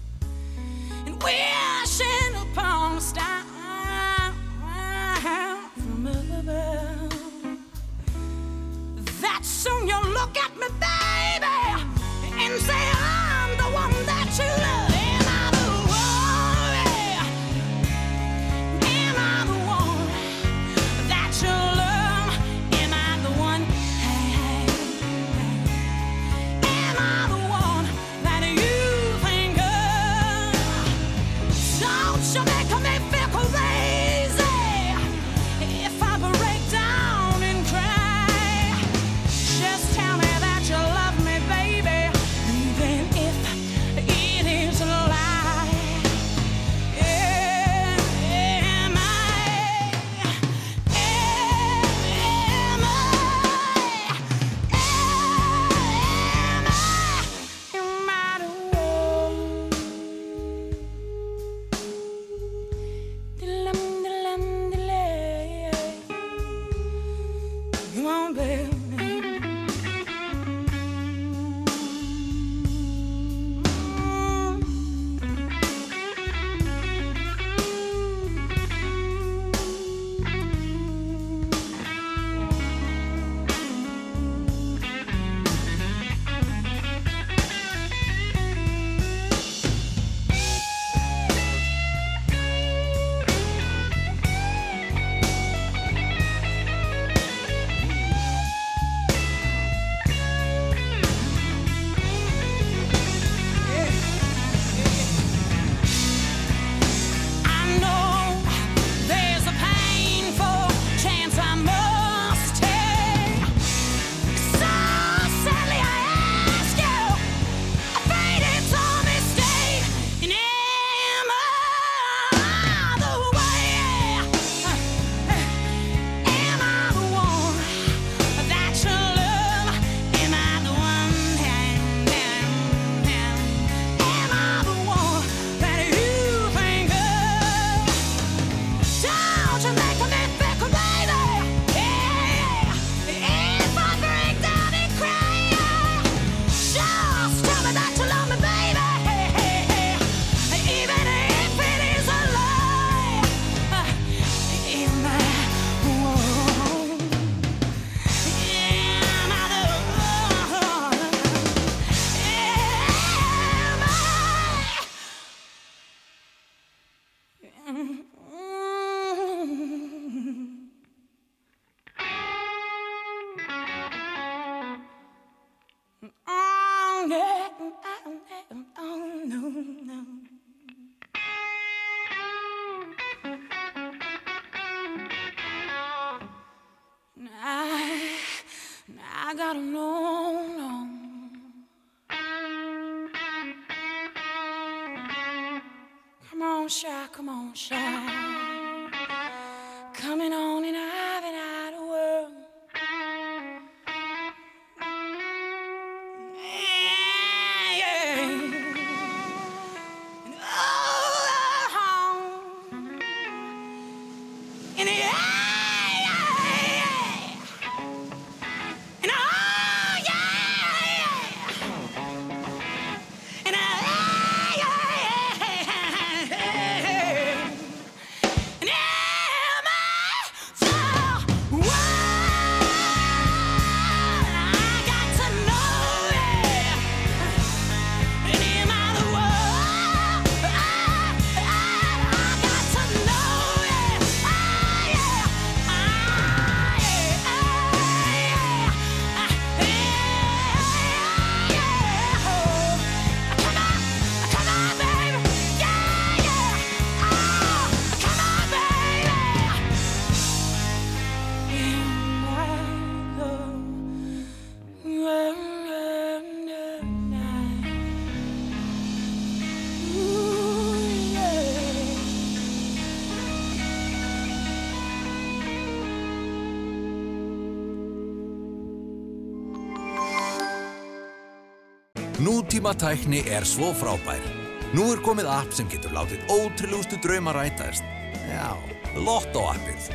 Nútíma tækni er svo frábær. Nú er komið app sem getur látið ótrúlegustu drauma rætast. Já, Lotto appið.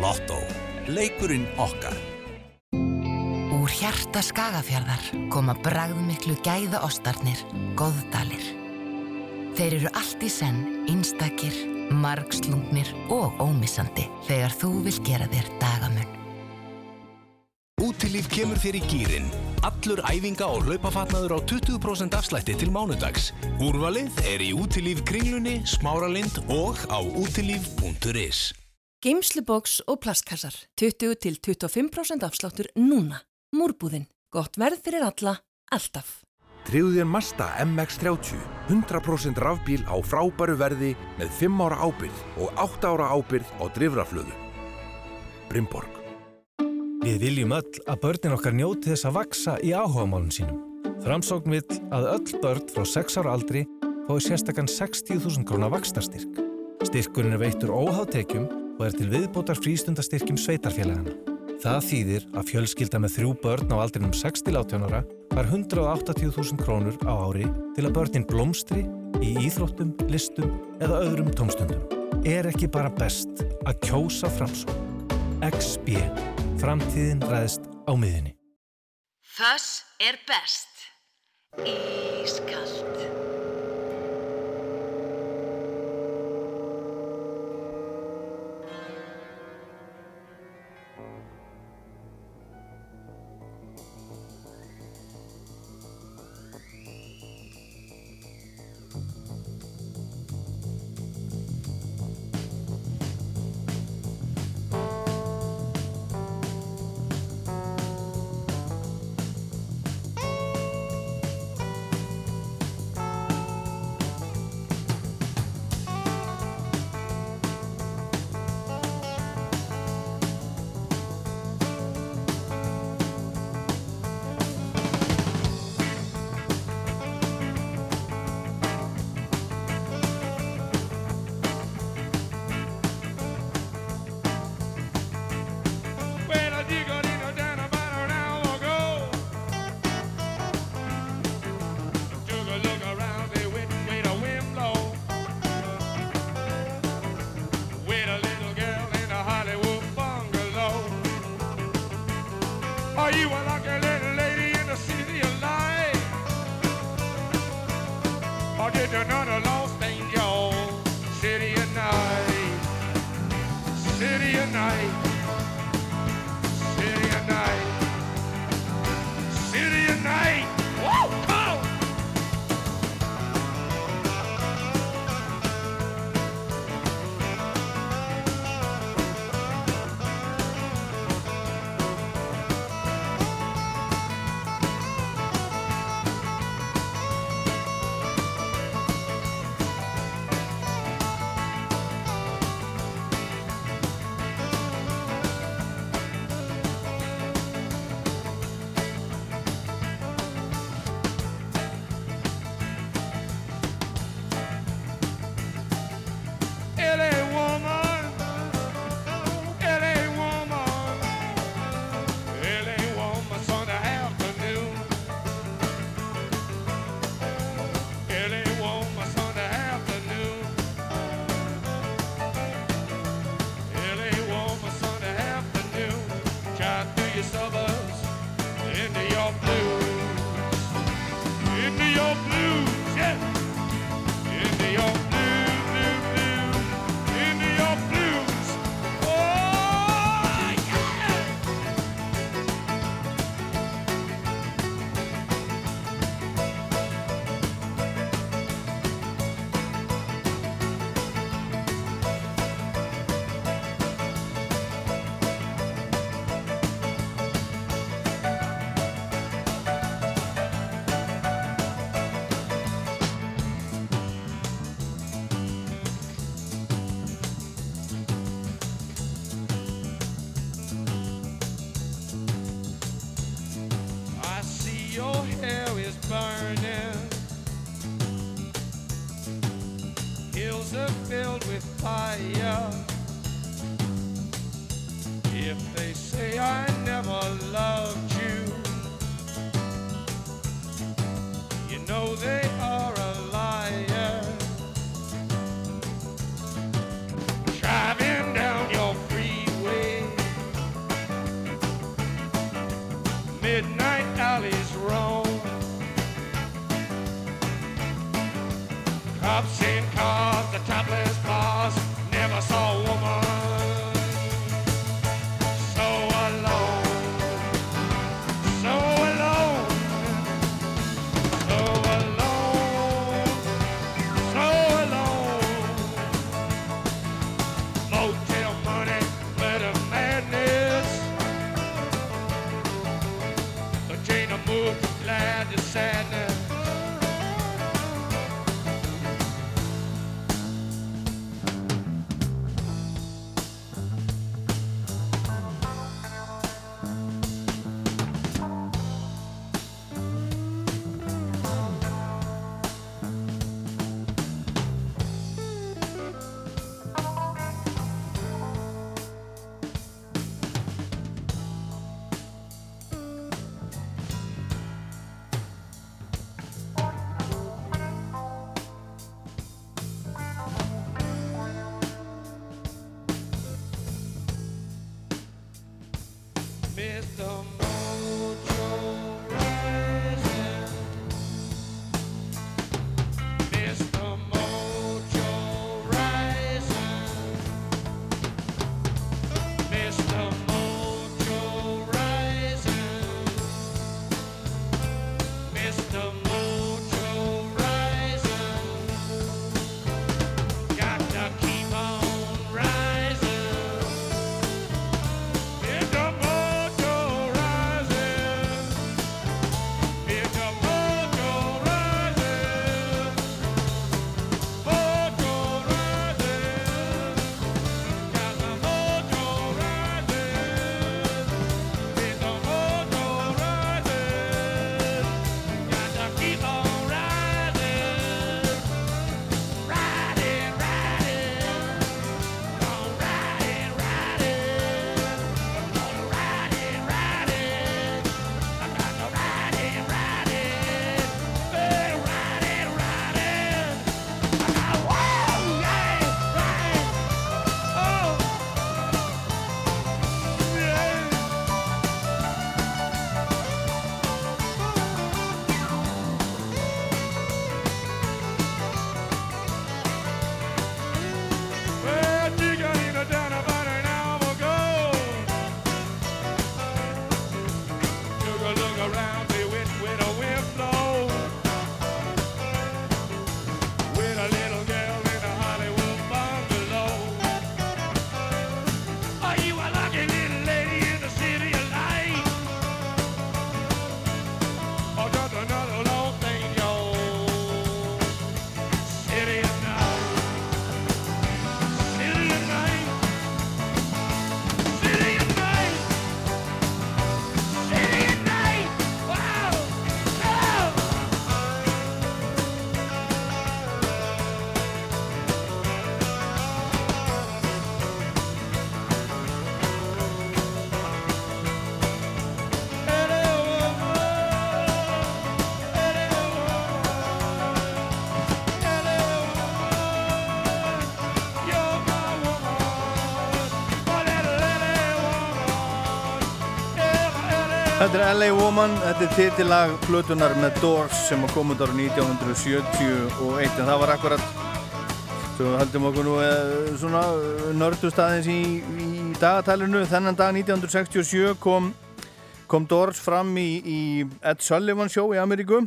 Lotto. Leikurinn okkar. Úr hjarta skagafjarðar koma bragðmiklu gæða ostarnir, góðdalir. Þeir eru allt í senn, einstakir, margslungnir og ómissandi þegar þú vil gera þér dagamun. Útilíf kemur þér í gýrin. Allur æfinga og hlaupafatnaður á 20% afslætti til mánudags. Úrvalið er í Útilíf kringlunni, smáralind og á útilíf.is. Geimsluboks og plastkassar. 20-25% afsláttur núna. Múrbúðin. Gott verð fyrir alla, alltaf. Þér Mazda MX-30, 100% rafbíl á frábæru verði með 5 ára ábyrð og 8 ára ábyrð á drifraflöðu. Brimborg. Við viljum öll að börnin okkar njóti þess að vaksa í áhugamálum sínum. Framsókn vill að öll börn frá 6 ára aldri fái sérstakann 60.000 krónar vakstarstyrk. Styrkurinn er veittur óháðtekjum og er til viðbótar frístundastyrkjum sveitarfélagana. Það þýðir að fjölskylda með þrjú börn á aldrinum 6-18 ára var 180.000 krónur á ári til að börnin blómstri í íþróttum, listum eða öðrum tómstundum. Er ekki bara best að kjósa framsókn? XB. Framtíðin ræðist á miðinni. Þess er best. Ískalt. Þetta er LA Woman, þetta er titillag Plutunar með Doors sem að koma út ára 1971 en það var akkurat svo heldum okkur nú eh, svona nördust aðeins í, í dagatælinu þennan dag 1967 kom, kom Doors fram í, í Ed Sullivan show í Ameríku.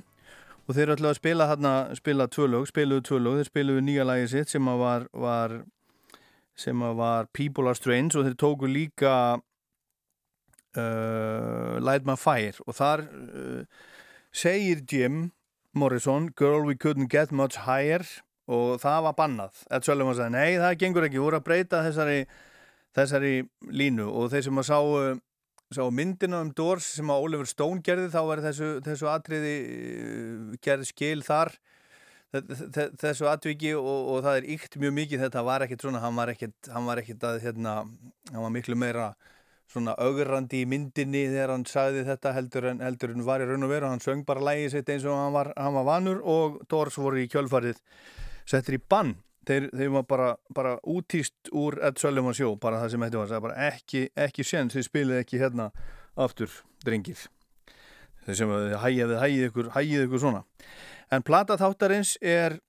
Og þeir ætlaði að spila þarna spila tvö lög, spiluðu tvö lög. Þeir spiluðu nýja lagi sitt sem að var, var sem að var People Are Strange og þeir tóku líka uh, Light My Fire. Og þar uh, segir Jim Morrison Girl we couldn't get much higher. Og það var bannað. Ed Sullivan sagði nei það gengur ekki, voru að breyta þessari, þessari línu. Og þeir sem að sáu, sáu myndina um Doors sem að Oliver Stone gerði þá er þessu, þessu atriði uh, gerði skil þar. Þe- þe- þessu atviki og, og það er ykt mjög mikið. Þetta var ekkert svona, var hann var ekkert að hérna, hann var miklu meira svona augrandi í myndinni þegar hann sagði þetta heldur en, heldur en var í raun og veru. Hann söng bara lægi sitt eins og hann var, hann var vanur og Doors voru í kjölfarið settir í bann. Þeir, þeir var bara, bara útýst úr Ed Sullivan sjó, bara það sem þetta var. Var ekki, ekki séns, þið spilið ekki hérna aftur, drengir. Þeir sem hægið, hægið ykkur hægið ykkur svona. En plata þáttarins er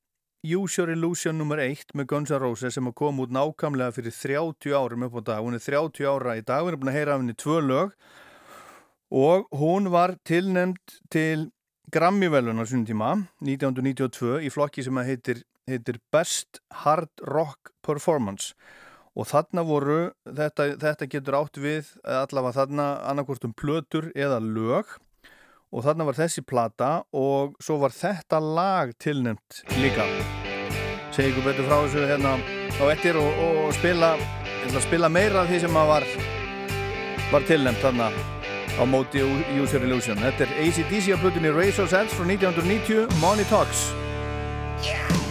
Use Your Illusion nr. 1 með Guns N' Roses sem að koma út nákvæmlega fyrir 30 árum upp á dag, hún er 30 ára í dag, við erum búin að heyra af henni tvö lög. Og hún var tilnæmt til Grammy-velun á svona tíma 1992 í flokki sem heitir, heitir Best Hard Rock Performance. Og þarna voru, þetta, þetta getur átt við allavega þarna annarkvort um plötur eða lög og þarna var þessi plata og svo var þetta lag tilnæmt líka. Segi ykkur betur frá þessu hérna á ettir og, og spila, ég ætla að spila meira af því sem var var tilnæmt þarna á móti User Illusion. Þetta er ACDC á plutinni Razor's Edge frá 1990 Money Talks. Tailored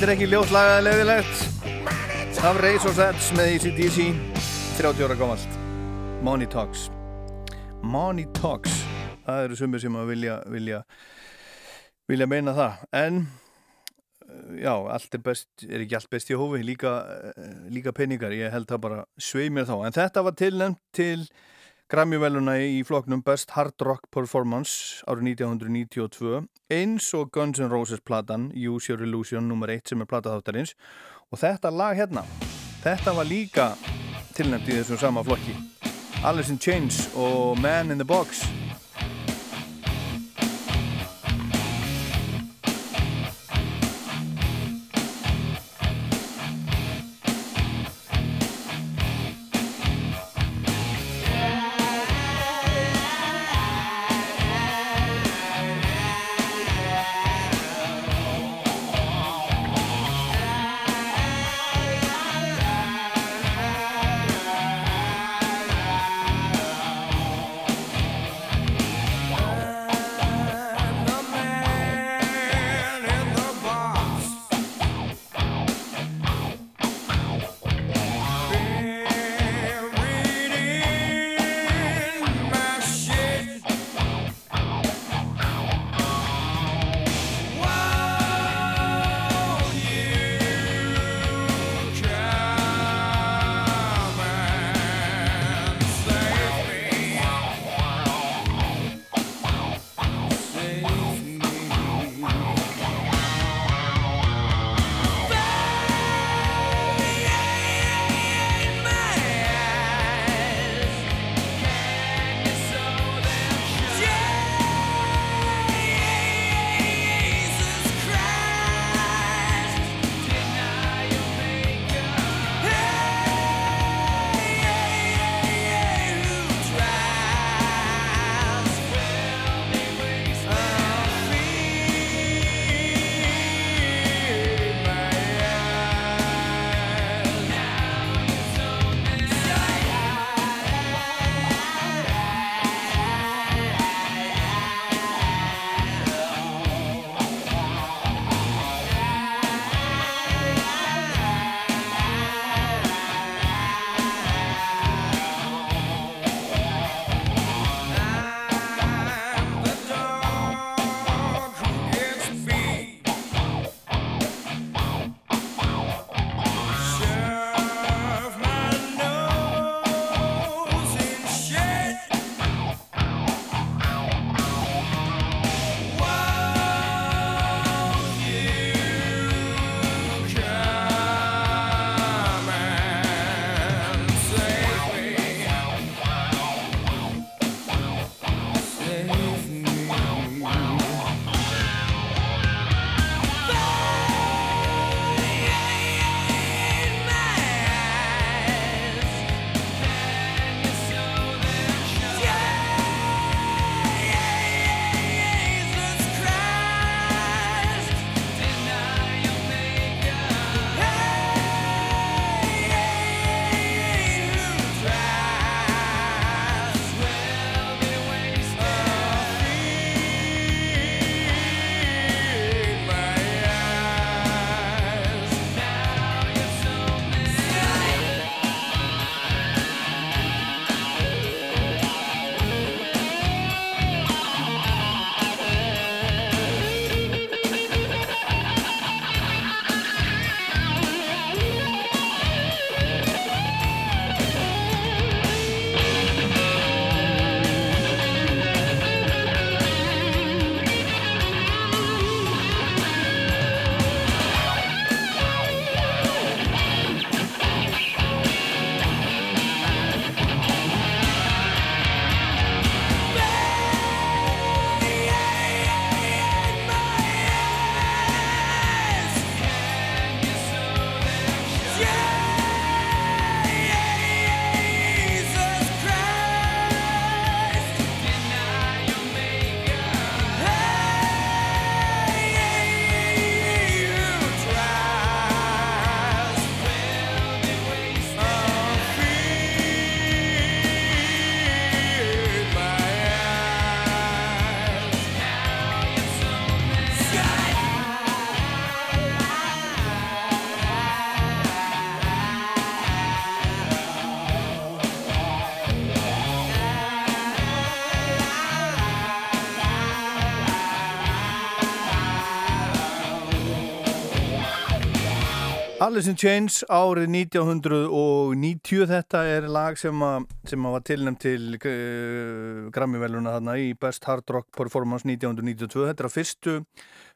Þetta er ekki ljótt lagað leiðilegt. Af Razor's Edge með ACDC 30 ára gamalt. Money Talks. Money Talks. Það eru sumir sem að vilja vilja, vilja meina það. En uh, já, allt er best er ekki allt best í hófi, líka, uh, líka peningar, ég held það bara svei mér þá. En þetta var tilnæmt til Grammy-veluna í floknum Best Hard Rock Performance árið 1992 eins og Guns N' Roses platan Use Your Illusion nr. 1 sem er plataþáttarins og þetta lag hérna þetta var líka tilnæmt í þessum sama flokki Alice in Chains og Man in the Box Alice in Chains árið 1990 þetta er lag sem, að, sem að var tilnæmt til uh, Grammy-veluna þarna í Best Hard Rock Performance 1992 þetta er að fyrstu,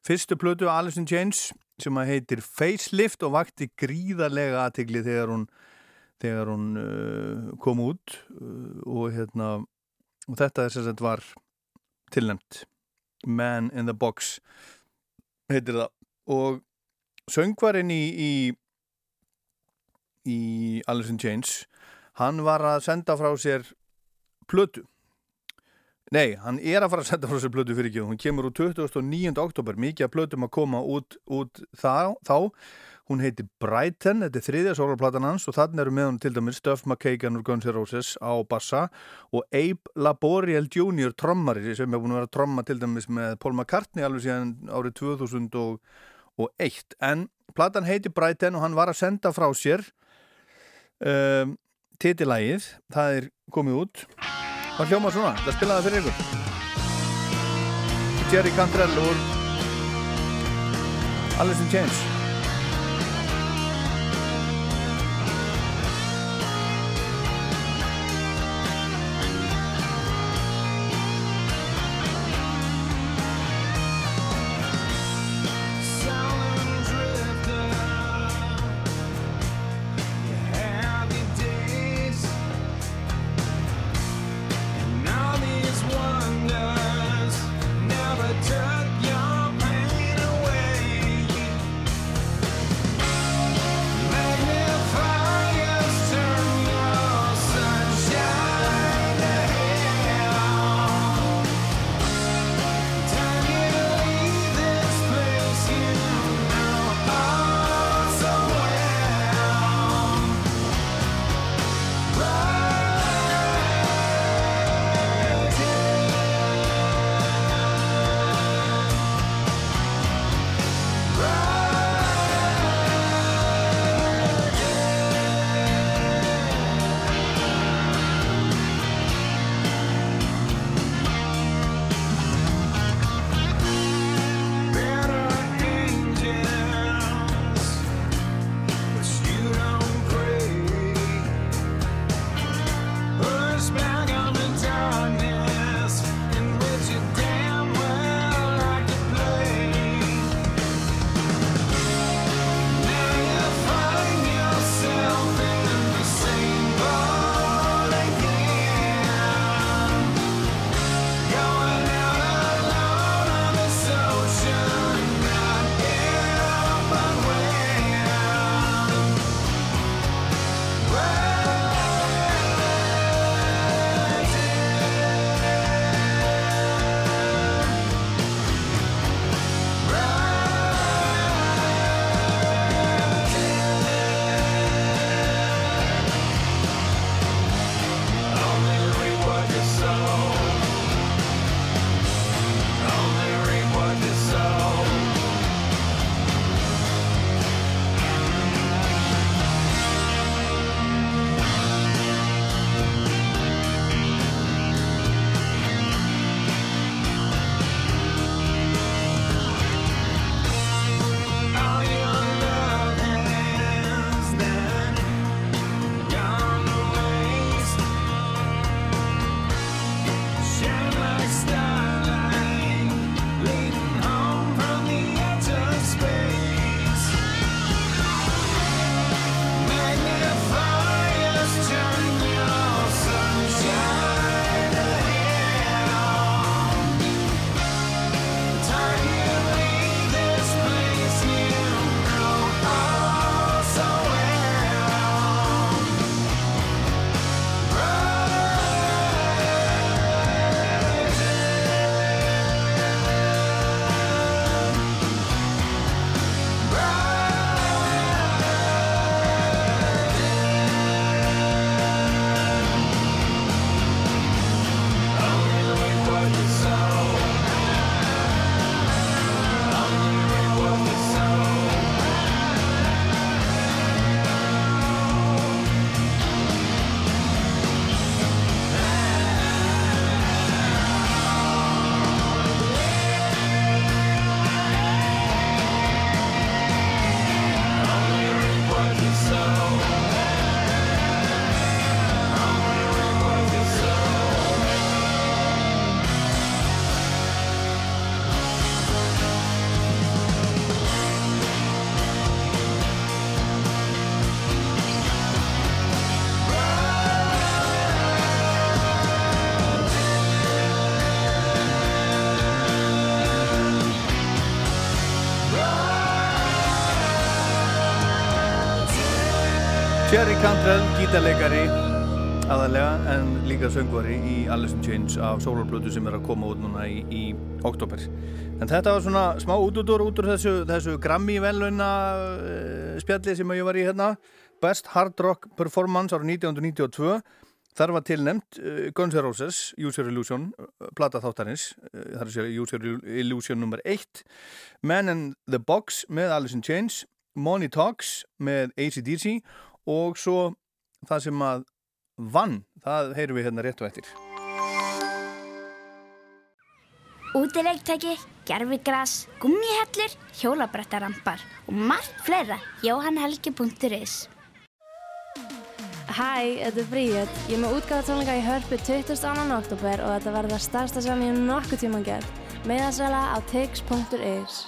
fyrstu plötu Alice in Chains sem heitir Facelift og vakti gríðarlega aðtigli þegar hún, þegar hún uh, kom út. Uh, og, hérna, og þetta er sem sagt var tilnæmt Man in the Box heitir það. Og söngvarinn í, í, í Alice in Chains hann var að senda frá sér plötu nei, hann er að fara að senda frá sér plötu fyrir ekki hún kemur úr 29. oktober mikið að plötum að koma út, út þá, þá hún heitir Brighton, þetta er þriðja sólarplatan hans og þannig eru með hún til dæmis Duff McKagan úr Guns N' Roses á bassa og Abe Laboriel Jr. trommari sem er búin að vera tromma til dæmis með Paul McCartney alveg síðan árið 2000 og og eitt en platan heiti Brighton og hann var að senda frá sér um, titilægið það er komið út. Hvað hljóma svona, það spilaði fyrir ykkur. Jerry Cantrell úr Alice in Chains gítarleikari aðalega en líka söngvari í Alice in Chains af sólarblötu sem er að koma út núna í, í oktober. En þetta var svona smá útútur út úr þessu, þessu Grammy veluna uh, spjalli sem ég var í hérna. Best Hard Rock Performance ára 1992 Þar var tilnemt uh, Guns N' Roses, Use Your Illusion, uh, plata þáttarins, þar er sér Use Your Illusion nummer 1, Man in the Box með Alice in Chains, Money Talks með ACDC og svo það sem að vann, það heyrum við hérna rétt og eftir. Útilegtæki, gerfigras, gummihellur, hjólabrættarampar og margt fleira. Jóhannhelgi.is Hæ, þetta er Bríett. Ég er með útgáða tónleika í hörpu 22. oktober og þetta verður það starsta sem ég nokkuð tíma gert. Meðasala á tix.is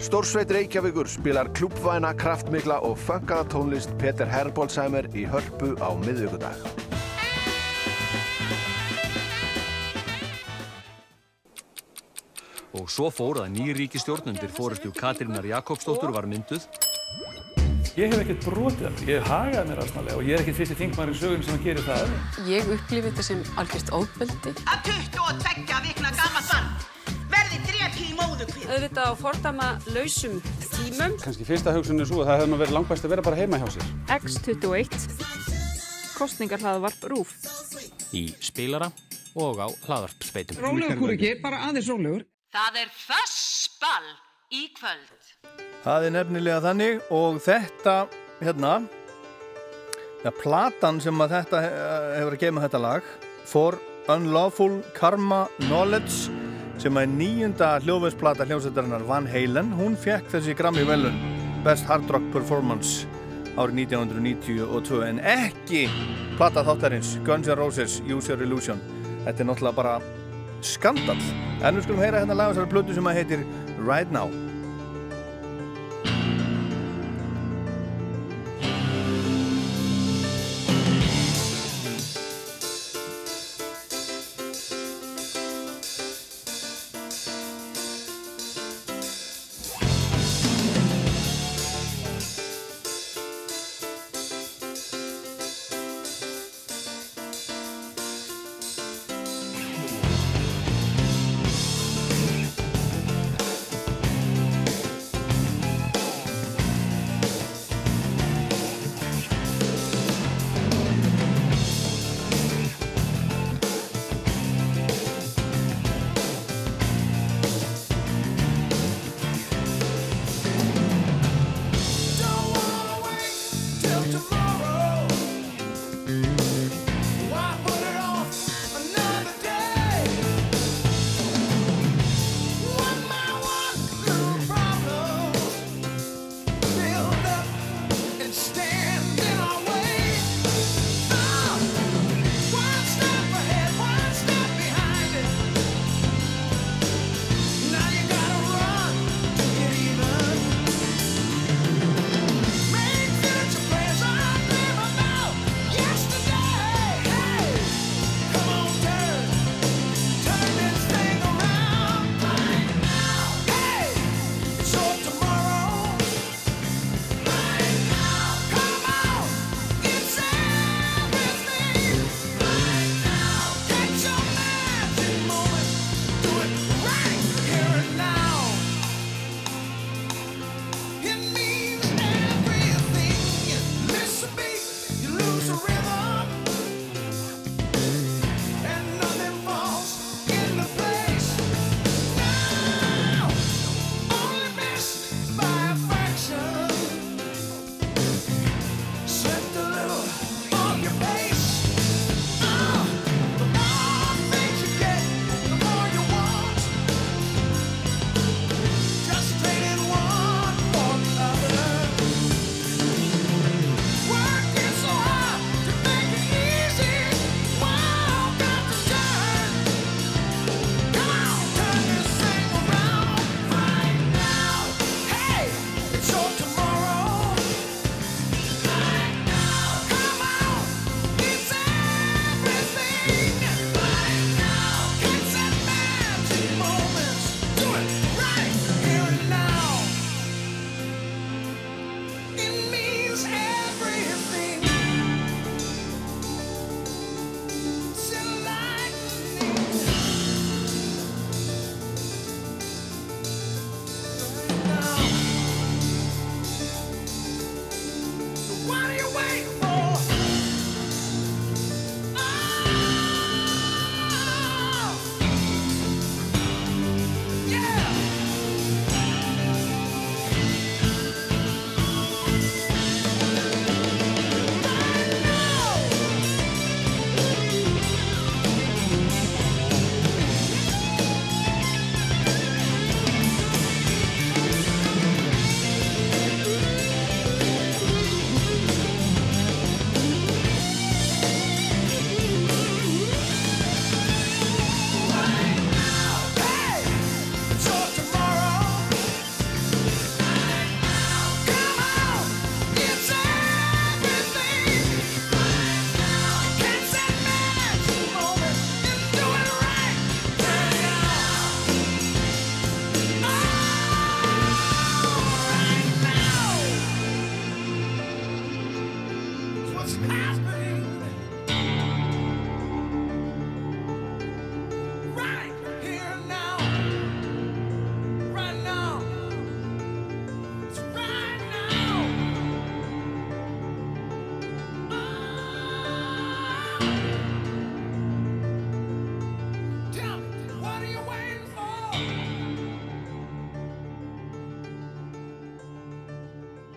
Stórsveit Reykjavíkur spilar klúbvæna, kraftmikla og funkaða tónlist Peter Herbolsheimer í hörpu á miðvíkudag. Og svo fór að nýri ríkistjórnundir fórustu Katrínar Jakobsdóttur var mynduð. Ég hef ekkert brotið það, ég hef hagað mér aðsnálega og ég er ekkert fyrsti þingmæri í sögun sem að gera það. Ég upplifi þetta sem algjörst óbeldi. Að 22 vikna gammal barn verði drepi í móðukvið. Auðvitað á fordama lausum tímum. Kannski fyrsta hugsun er svo að það hefði nú verið langbæst að vera bara heima hjá sér. X21 Kostningarhlaðvarp RÚF Í spilara og á hlaðarpsveitum. Rólegur kúriki, bara aðeins rólegur. Það er fössball í kvöld. Það er nefnilega þannig og þetta, hérna, ja, platan sem að þetta eh, hefur að geima þetta lag, For Unlawful Karma Knowledge, sem er nýjunda hljóðveðsplata hljóðsættarinnar Van Halen, hún fekk þessi Grammy velun Best Hard Rock Performance árið 1992 en ekki plata þáttarins Guns N' Roses Use Your Illusion. Þetta er náttúrulega bara skandal. En við skulum heyra hérna laga þessari plötu sem að heitir Right Now.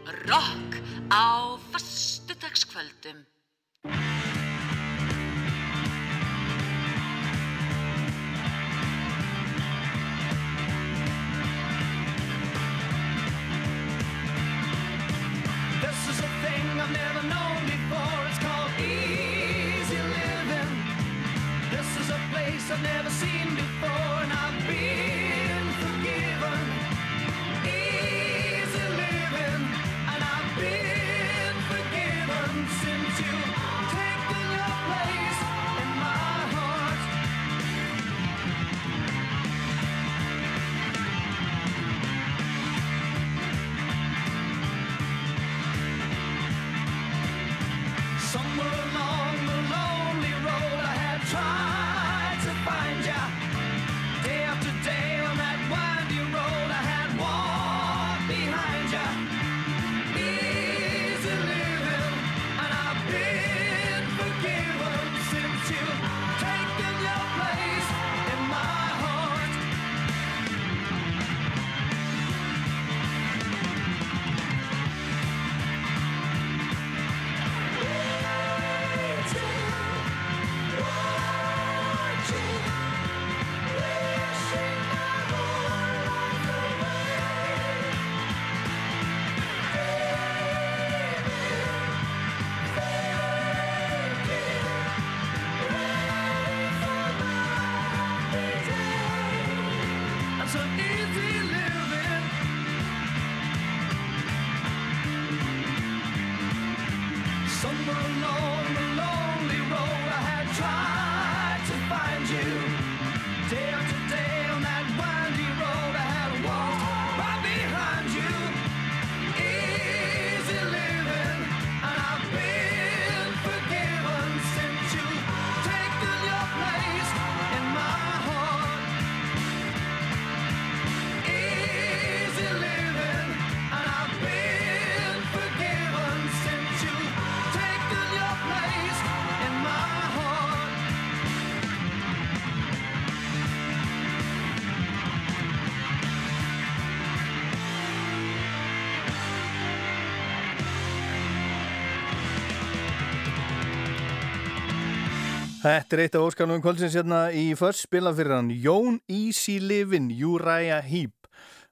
Rokk á fastudagskvöldum. Þetta er eitt af óskanum kvöldsins hérna í först spilað fyrir hann Jón Ísi Livin, Júræja Hýp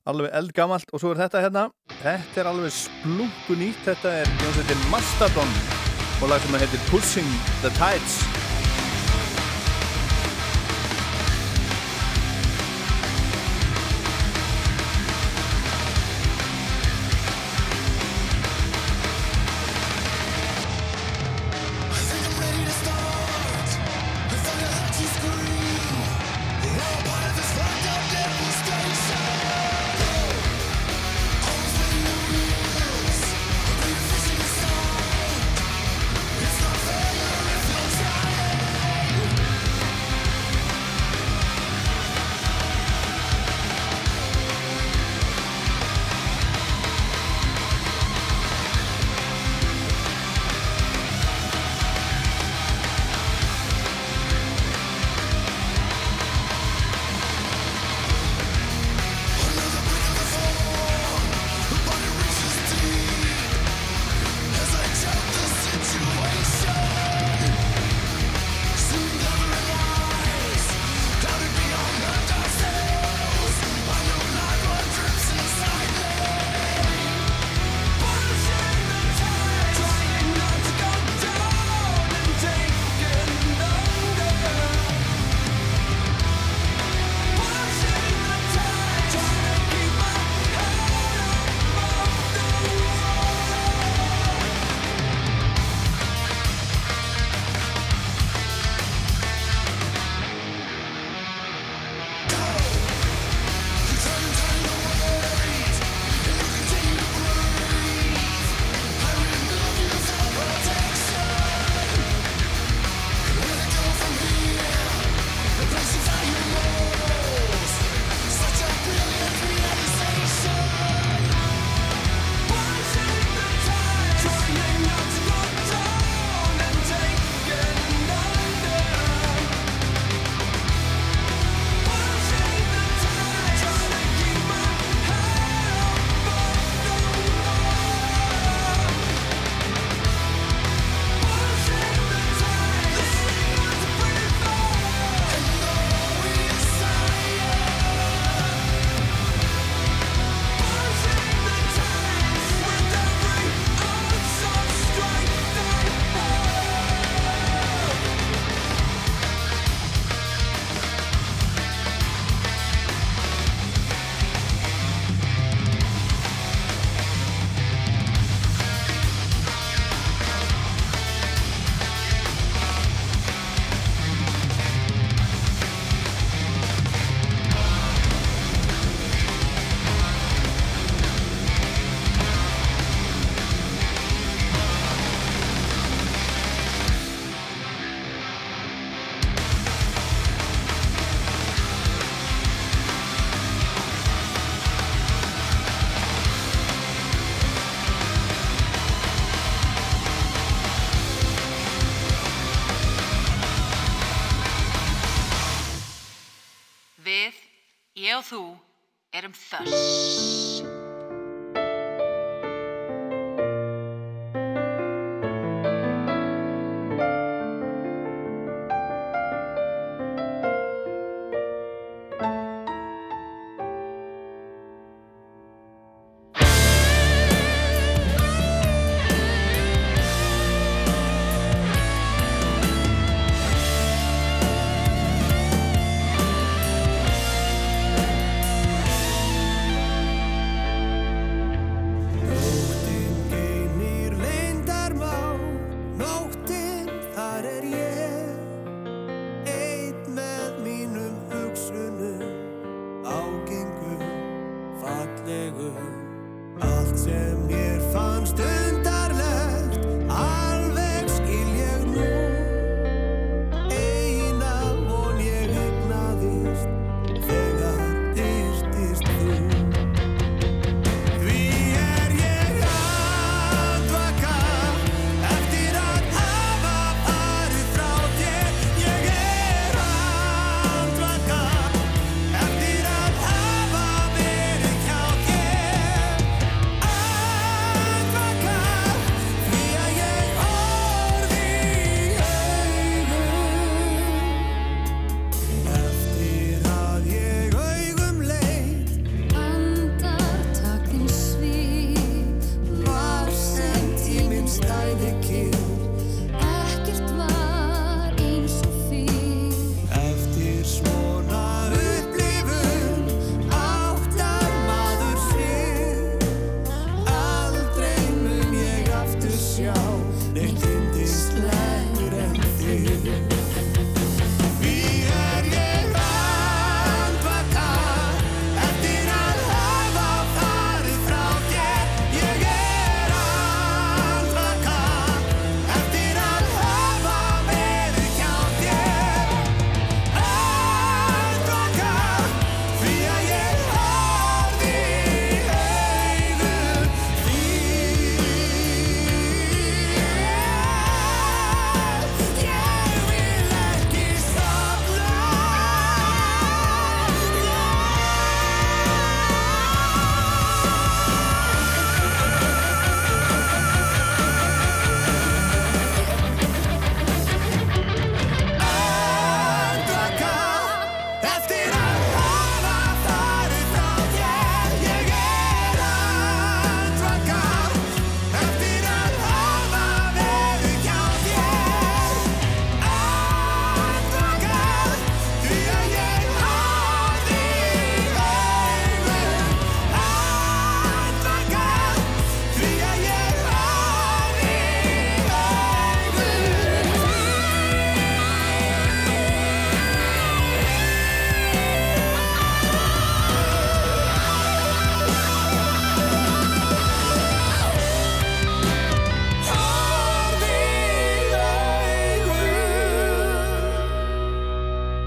alveg eldgamalt. Og svo er þetta hérna. Þetta er alveg splungun ítt þetta er Jónsveitin Mastadon og lag sem heitir Pushing the Tides.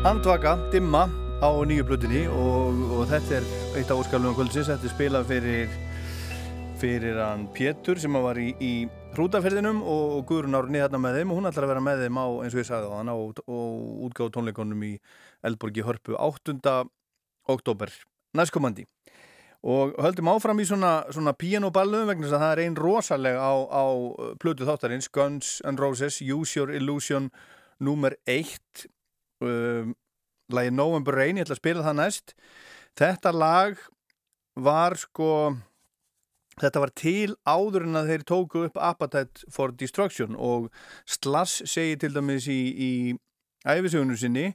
Andvaka, dimma á nýju blutinni og, og þetta er eitt af óskalunum kvöldsins, þetta er spilað fyrir fyrir hann Pétur sem var í, í hrútaferðinum og, og Guðrun Árni hérna með þeim og hún ætlar að vera með þeim á, eins og ég sagði á hann, á, á útgáð tónleikonum í Eldborgi Hörpu 8. oktober næstkomandi og höldum áfram í svona, svona pianoballuðum vegna þess að það er einn rosaleg á, á plötu þáttarins Guns N' Roses, Use Your Illusion nummer 1 um, lagi November Rain, ég ætla að spila það næst. Þetta lag var sko þetta var til áður en að þeir tóku upp Appetite for Destruction og Slash segi til dæmis í, í æfisögunum sinni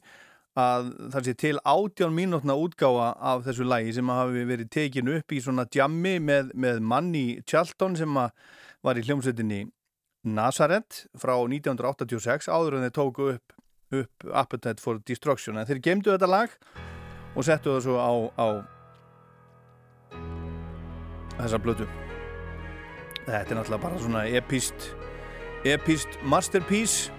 að það sé til átján mínútna útgáfa af þessu lagi sem hafi verið tekinu upp í svona djammi með, með manni Charlton sem var í hljómsveitinni Nazareth frá 1986 áður en þeir tóku upp, upp Appetite for Destruction. En þeir gemdu þetta lag og settu það svo á, á þessa blötu þetta er náttúrulega bara svona epist epist masterpiece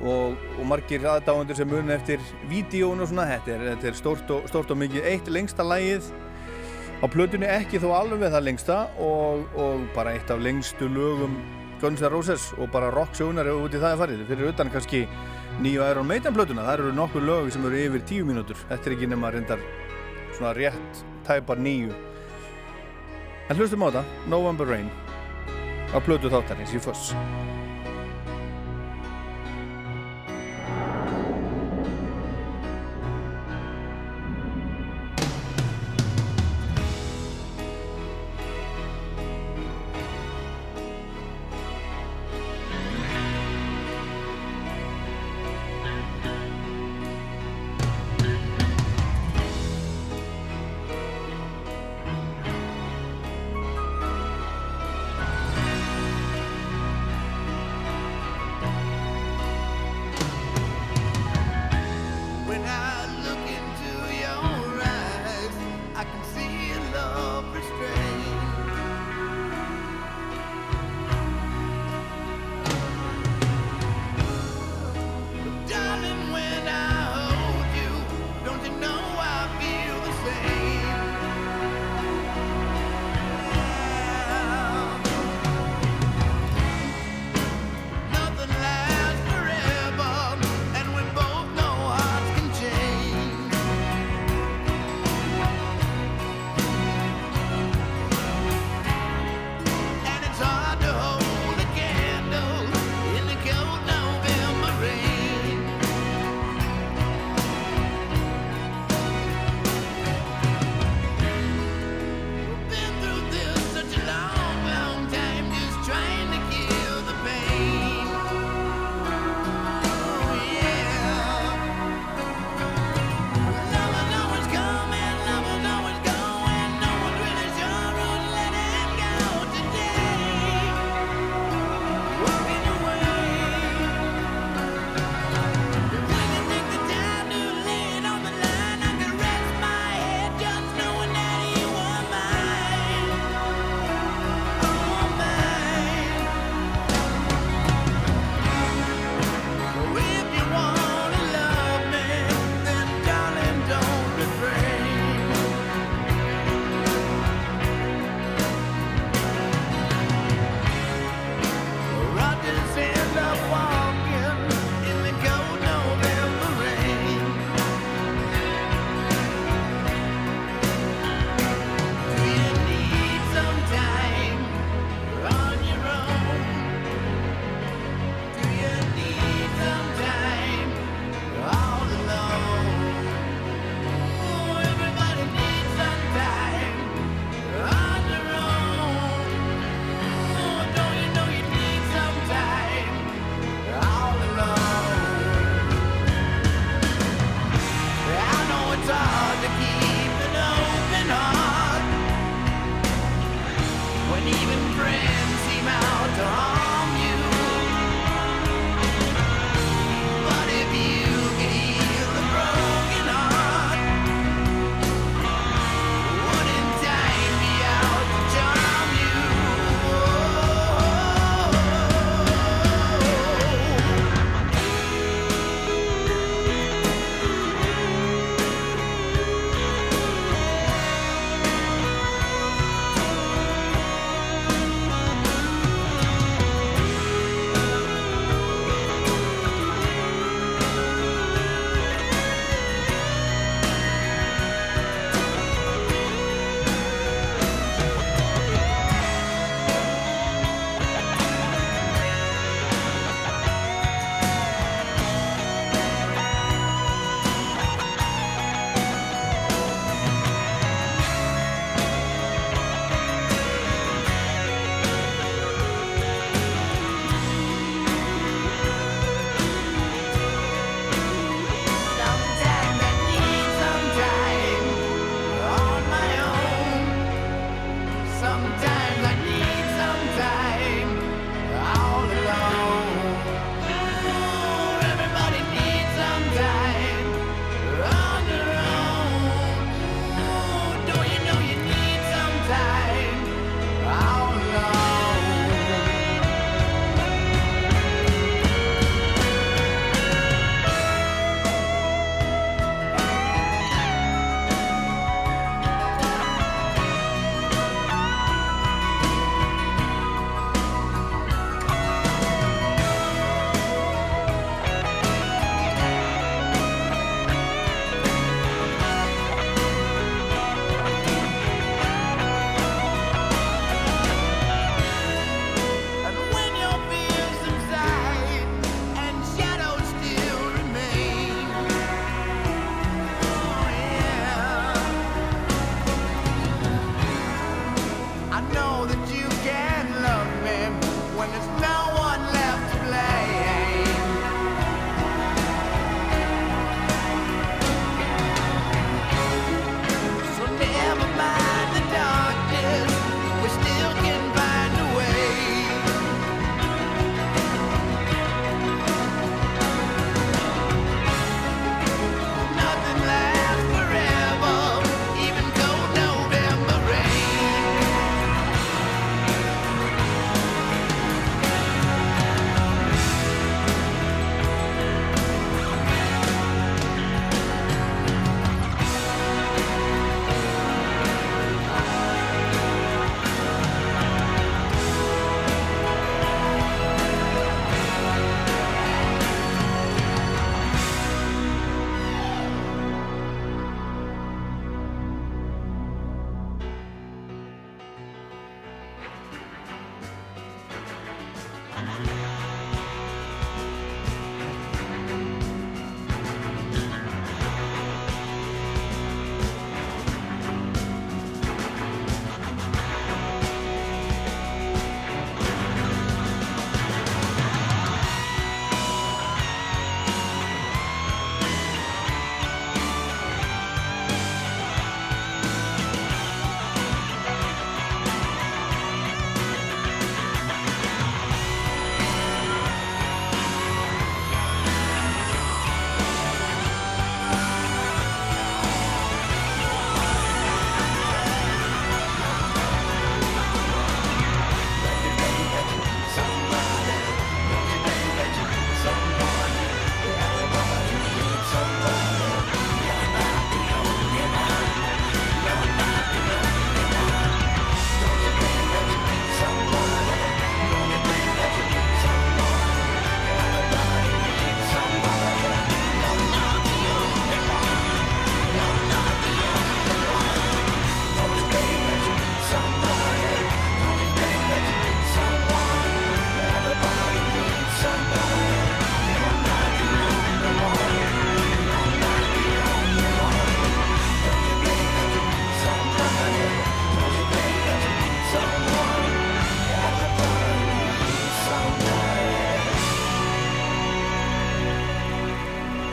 og, og margir aðdáðundur sem muni eftir vídíón og svona þetta er, þetta er stórt, og, stórt og mikið. Eitt lengsta lægið á plötunni ekki þó alveg það lengsta og, og bara eitt af lengstu lögum Guns N' Roses og bara rock sjónar ef út í það er farið. Fyrir utan kannski nýju Iron Maiden blötuna, það eru nokkur lög sem eru yfir tíu mínútur, þetta er ekki nema reyndar svona rétt tæpa nýju en hlustum á þetta. November Rain á blötu þáttarins í fuss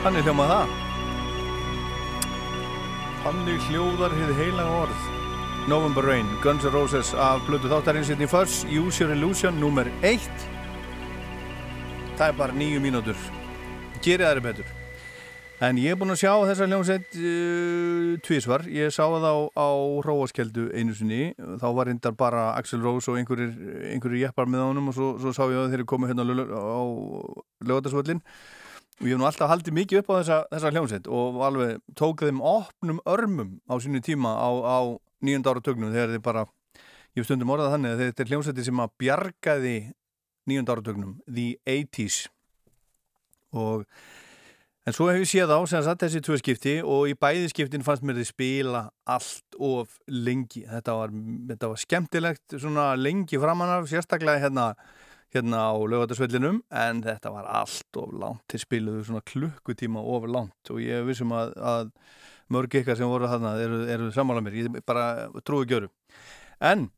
Þannig hljómað það. Þannig hljóðar hið heilaga orð. November Rain, Guns N' Roses af blödu þáttarins hérna Fuss, Use Your Illusion, nummer 1. Það er bara nýju mínútur. Gerið aðri betur. En ég er búinn að sjá þessa hljómsveit uh, tvísvar. Ég sá það á, á Róaskeldu einu sinni. Þá var reyndar bara Axl Rose og einhverjir, einhverjir jeppar með honum og svo, svo sá ég að þeir eru komið hérna á, lög- lögatarsvöllin. Og ég hef nú alltaf haldið mikið upp á þessa, þessa hljómsveit og alveg tók þeim opnum örmum á sínu tíma á, á nýjönda ára tögnum þegar þið bara, ég hef stundum orðað þannig að þetta er hljómsveiti sem að bjargaði nýjönda ára tögnum, the 80s og en svo hef ég séð á sem sagt þessi tvö skipti og í bæði skiptin fannst mér þið spila allt of lengi. Þetta var, þetta var skemmtilegt svona lengi framan af sérstaklega hérna hérna á lögatarsvellinum en þetta var allt of langt. Til spiluðu svona klukkutíma of langt og ég vissum að, að mörg ykkar sem voru þarna eru, eru sammála mér, ég bara trúi gjöru en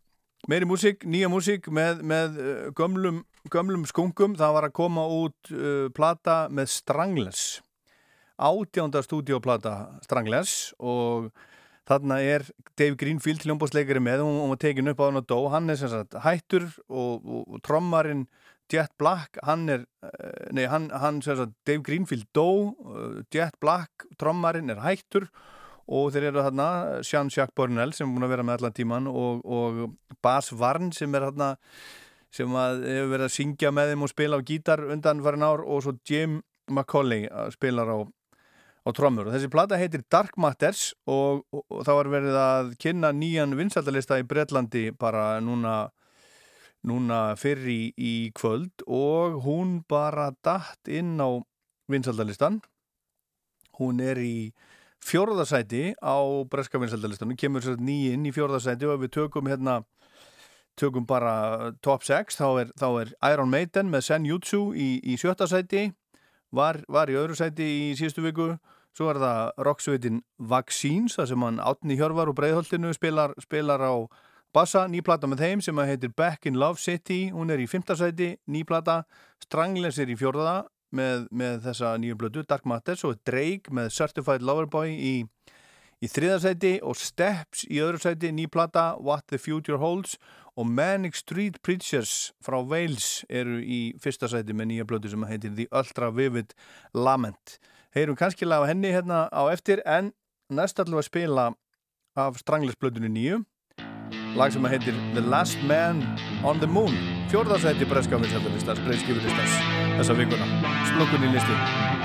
meiri músík, nýja músík með, með uh, gömlum, gömlum skungum, það var að koma út uh, plata með Stranglers. Átjánda stúdíoplata Stranglers og Þarna er Dave Greenfield hljómbóðsleikari með, hún, hún var tekin upp á hann og dó, hann er sem sagt hættur og, og, og trommarinn Jet Black, hann er, eh, nei, hann, hann sem sagt, Dave Greenfield dó, eh, Jet Black, trommarinn er hættur og þeir eru þarna, Jean-Jacques Bornell sem er búin að vera með allan tíman og, og Bas Varn sem er þarna, sem hefur verið að syngja með þeim og spila á gítar undan farin ár og svo Jim McCauley að spilar á á trommur. Og þessi plata heitir Dark Matters og, og, og þá er verið að kynna nýjan vinsaldalista í Bretlandi bara núna núna fyrr í, í kvöld. Og hún bara datt inn á vinsaldalistan hún er í fjórðarsæti á breska vinsaldalistanum kemur sér nýjinn í fjórðarsæti og við tökum hérna tökum bara top 6 þá er, þá er Iron Maiden með Sen Jutsu í, í sjötta sæti var, var í öðru sæti í síðustu viku. Svo er það rocksveitin Vaccines það sem hann átni Hjörvar og Breiðholtinu spilar, spilar á, bassa, nýplata með þeim sem að heitir Back in Love City, hún er í fymtasæti, nýplata, Strangless er í fjórða með, með þessa nýju blödu, Dark Matter, svo er Drake með Certified Loverboy í, í þriðasæti og Steps í öðru sæti, nýplata, What the Future Holds og Manic Street Preachers frá Wales eru í fyrsta sæti með nýja blödu sem heitir The Ultra Vivid Lament. Heyrum kannski laga henni hérna á eftir en næst að spila af Strangless-blöðunni nýju. Lag sem heitir The Last Man on the Moon. Fjórðarsæti breska vinsættalistans breyskifilistans þessa vikuna. Slokkunni listi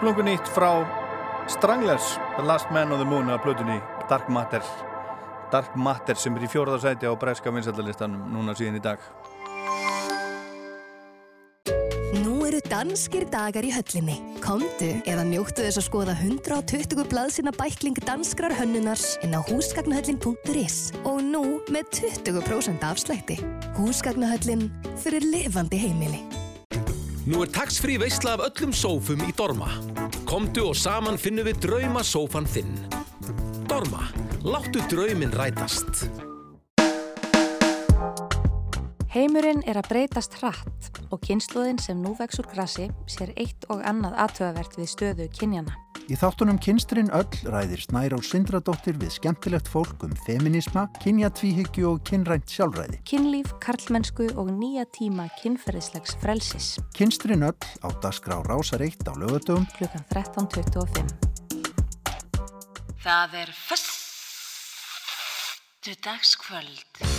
splungunýtt frá Stranglers, The Last Man on the Moon af plötunni Dark Matter Dark Matter sem er í fjórðarsæti á breska vinsættarlistanum núna síðan í dag Nú eru danskir dagar í höllinni. Komdu eða njóttu þess að skoða 120 blaðsina bækling danskrar hönnunars inn á húsgagnahöllin.is og nú með 20% afslætti. Húsgagnahöllin fyrir lifandi heimili. Nú er tax-free veisla af öllum sófum í Dorma. Komdu og saman finnum við drauma sófan þinn. Dorma, láttu draumin rætast. Heimurinn er að breytast hratt og kynsluðin sem nú vex úr grassi sér eitt og annað aðtöðavert við stöðu kynjana. Í þáttunum Kynstrinn öll ræðir Snærál Sindradóttir við skemmtilegt fólk um feminisma, kynjatvíhyggju og kynrænt sjálfræði. Kynlíf, karlmennsku og nýja tíma kynferðislegs frelsis. Kynstrinn öll á Dasgrá Rásar 1 á lögatöfum Klukkan 13.25. Það er föstu dagskvöld.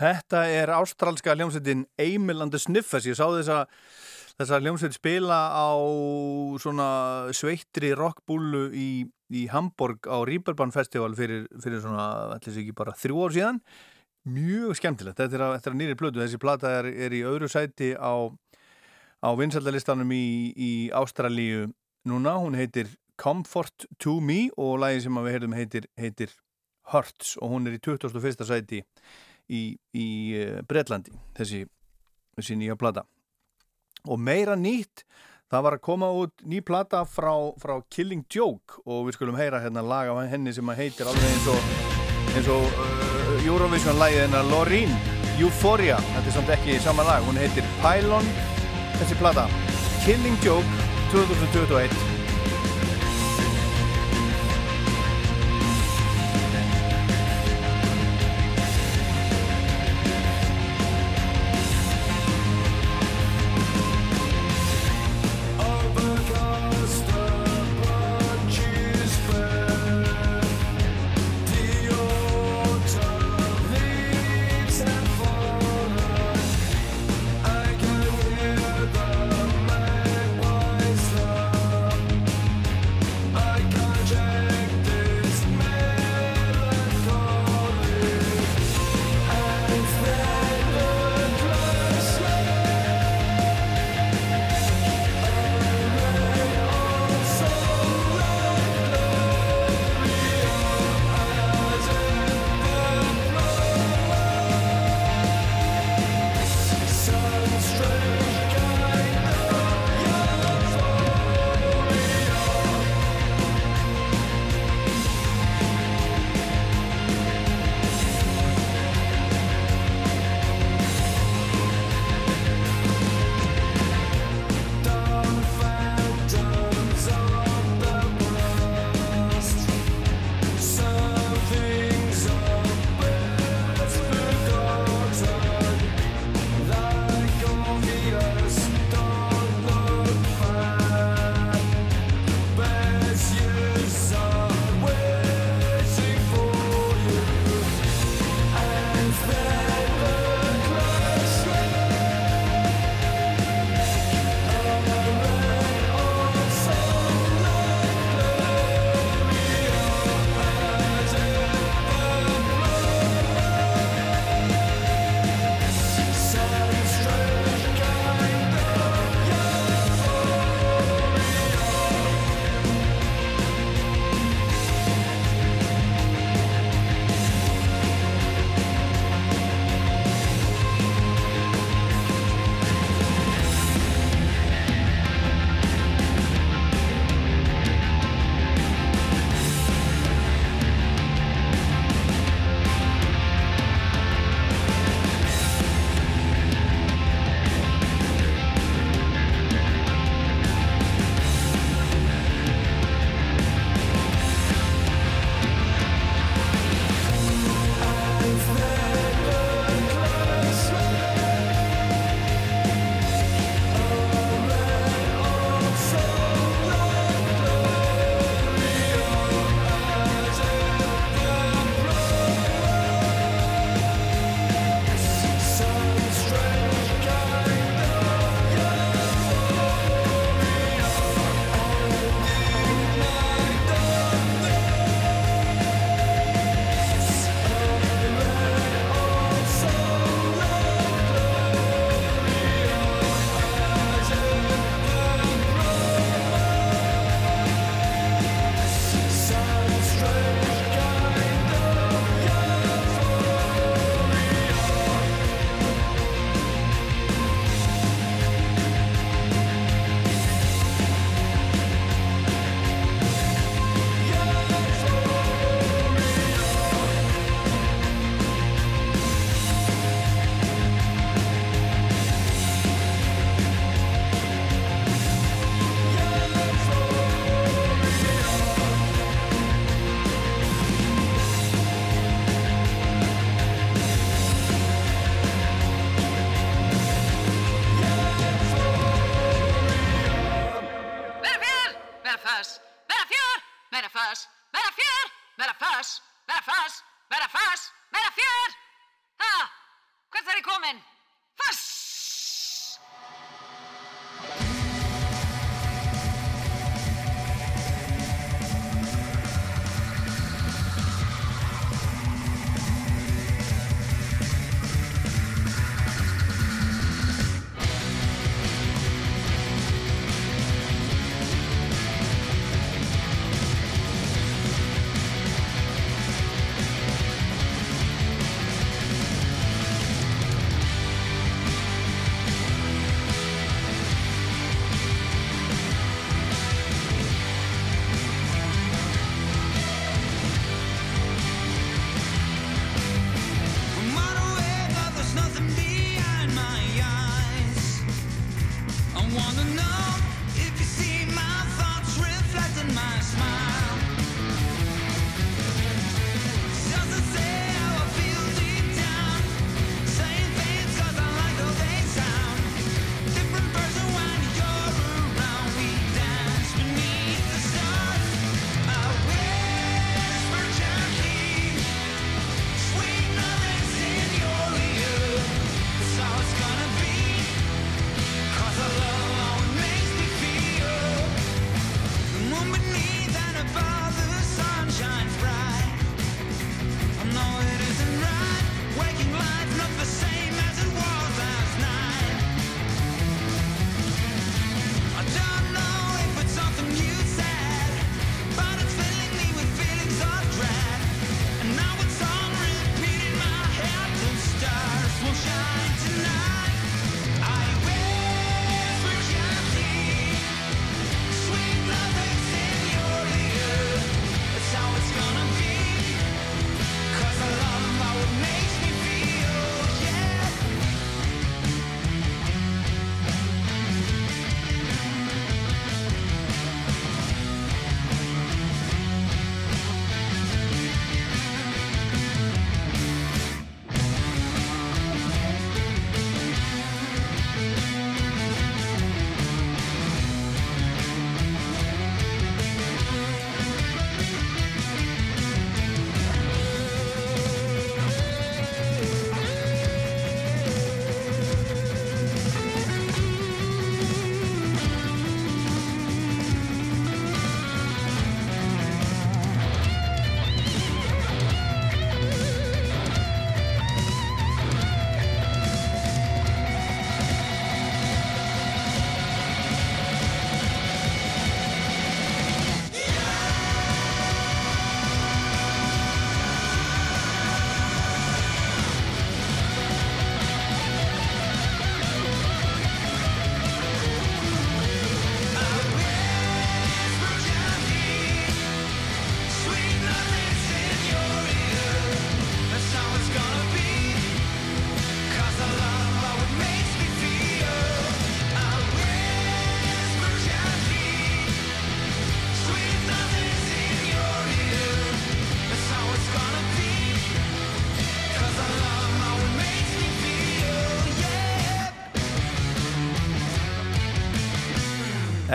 Þetta er ástralska hljómsveitin Emil and the Sniffers. Ég sá þessa, þessa hljómsveit spila á sveittri rockbúlu í, í Hamburg á Rieberbahn Festival fyrir, fyrir svona, ætlis ekki bara þrjú ár síðan. Mjög skemmtilegt. Þetta er að, að nýri plötu. Þessi plata er, er í öðru sæti á, á vinsaldalistanum í, í Ástralíu núna. Hún heitir Comfort to Me og lagi sem við heyrðum heitir, heitir Hurts og hún er í 21. sæti í, í Breitlandi þessi, þessi nýja plata. Og meira nýtt það var að koma út ný plata frá, frá Killing Joke og við skulum heyra hérna lag af henni sem að heitir alveg eins og eins og uh, Eurovision lagið hennar Loreen Euphoria, þetta er samt ekki sama lag hún heitir Pylon. Þessi plata Killing Joke 2021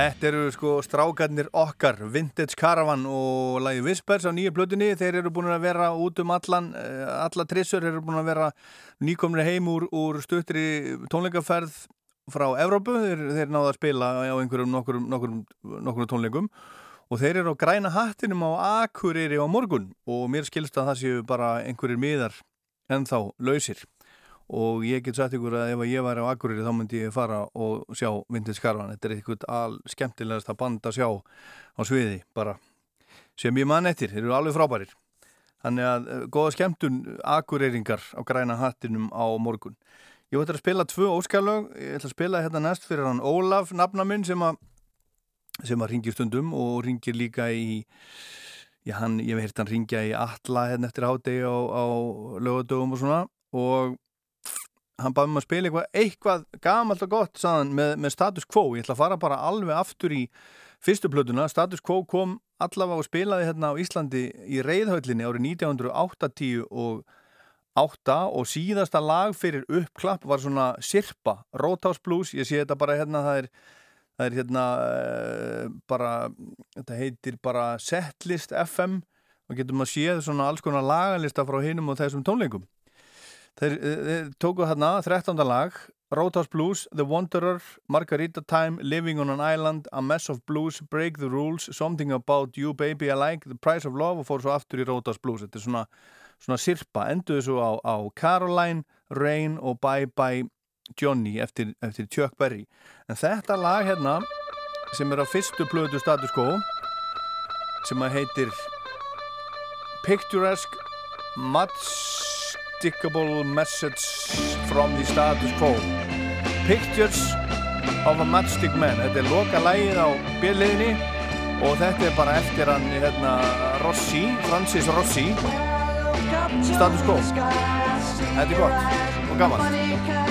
Þetta eru sko strákarnir okkar, Vintage Caravan og lagi Whispers á nýju blötunni. Þeir eru búin að vera út um allan, eh, alla trissur, eru búin að vera nýkomnir heim úr, úr stuttri tónleikaferð frá Evrópu. Þeir, þeir náða að spila á einhverjum nokkurum, nokkurum, nokkurum tónleikum og þeir eru á græna hattinum á Akureyri á morgun og mér skilst að það séu bara einhverjir miðar ennþá lausir og ég get sagt ykkur að ef að ég væri á Akureyri þá myndi ég fara og sjá Vintage Caravan, þetta er eitthvað al skemmtilegast að banda sjá á sviði bara sem ég man eftir, þeir eru alveg frábærir. Þannig að eh, góða skemmtun Akureyringar á græna hattinum á morgun. Ég ætla að spila tvö óskalög ég ætla að spila hérna næst fyrir hann Ólaf nafna minn sem að sem að ringir stundum og ringir líka í já, hann, ég hef heyrt hann ringja í Atla hérna eftir hádegi á, á lögadögum og svona. Og hann baði mig að spila eitthvað, eitthvað gamalt og gott saðan, með, með status quo. Ég ætla að fara bara alveg aftur í fyrstu plötuna, status quo kom allavega og spilaði hérna á Íslandi í reyðhöllinni árið 1980 og 8 og síðasta lag fyrir uppklapp var svona Sirpa, Roadhouse Blues. Ég sé þetta bara hérna, það er það er hérna uh, bara, þetta heitir bara Setlist FM og getum að séð svona alls konar lagalista frá hinum og þessum tónleikum þeir, eh, þeir tóku þarna 13. lag Roadhouse Blues, The Wanderer Margarita Time, Living on an Island A Mess of Blues, Break the Rules Something About You Baby I Like The Price of Love og fór svo aftur í Roadhouse Blues þetta er svona, svona sirpa, enduðu svo á, á Caroline, Rain og Bye Bye Johnny eftir, eftir Chuck Berry en þetta lag hérna sem er á fyrstu plötu status quo sem að heitir Picturesque Matstickable Message from the Status Quo. Pictures of a Matchstick Man. Þetta er loka lægið á bjöliðinni og þetta er bara eftir hann hérna, Rossi, Francis Rossi. Status Quo. Þetta er gott og gaman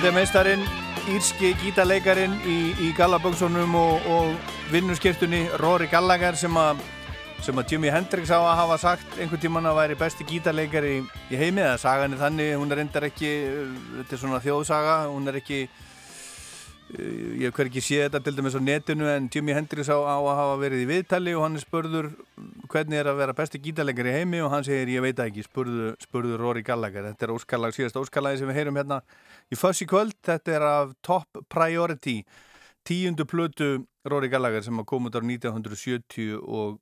Þetta er meistarinn, írski gítarleikarin í, í gallaböksunum og, og vinnuskirtunni Rory Gallagher sem að sem að Jimi Hendrix á að hafa sagt einhvern tíman að væri besti gítarleikari í, í heimi eða sagan er þannig, hún er reyndar ekki þetta er svona þjóðsaga, hún er ekki eh, ég hver ekki séð þetta til dæmis á netinu en Jimi Hendrix á, á að hafa verið í viðtali og hann er spurður hvernig er að vera besti gítarleikari heimi? Og hann segir ég veit ekki, spurðu, spurðu Rory Gallagher. Þetta er óskallag, síðast óskallagi sem við heyrum hérna í Fuzzy kvöld, þetta er af Top Priority. Tíundu plötu Rory Gallagher sem kom út á 1970 og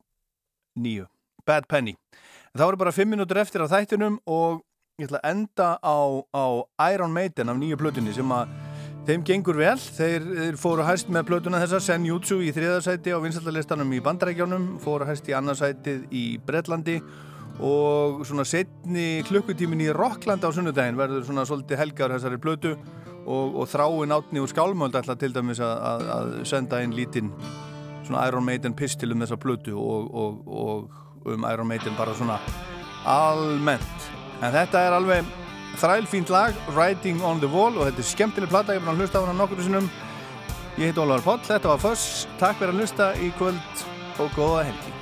nýju, Bad Penny. En það voru bara fimm minútur eftir á þættinum og ég ætla að enda á, á Iron Maiden af nýju plötunni sem að þeim gengur vel. Þeir, þeir fóru hæst með plötuna þessa Senjutsu í þriðarsæti á vinsaldalistanum í bandarækjónum fóru hæst í annarsætið í Breitlandi og svona setni klukkutímin í Rockland á sunnudaginn verður svona svolítið helgar þessari plötu og, og þráin átni úr skálmöld ætla til dæmis að, að, að senda einn lítinn svona Iron Maiden pistil um þessa plötu og, og, og um Iron Maiden bara svona almennt. En þetta er alveg þrælfínt lag Riding on the Wall og þetta er skemmtileg platta ég er búin að hlusta á hana nokkur sinnum. Ég heit Ólaður Póll, þetta var Föss. Takk fyrir að hlusta í kvöld og góða helgi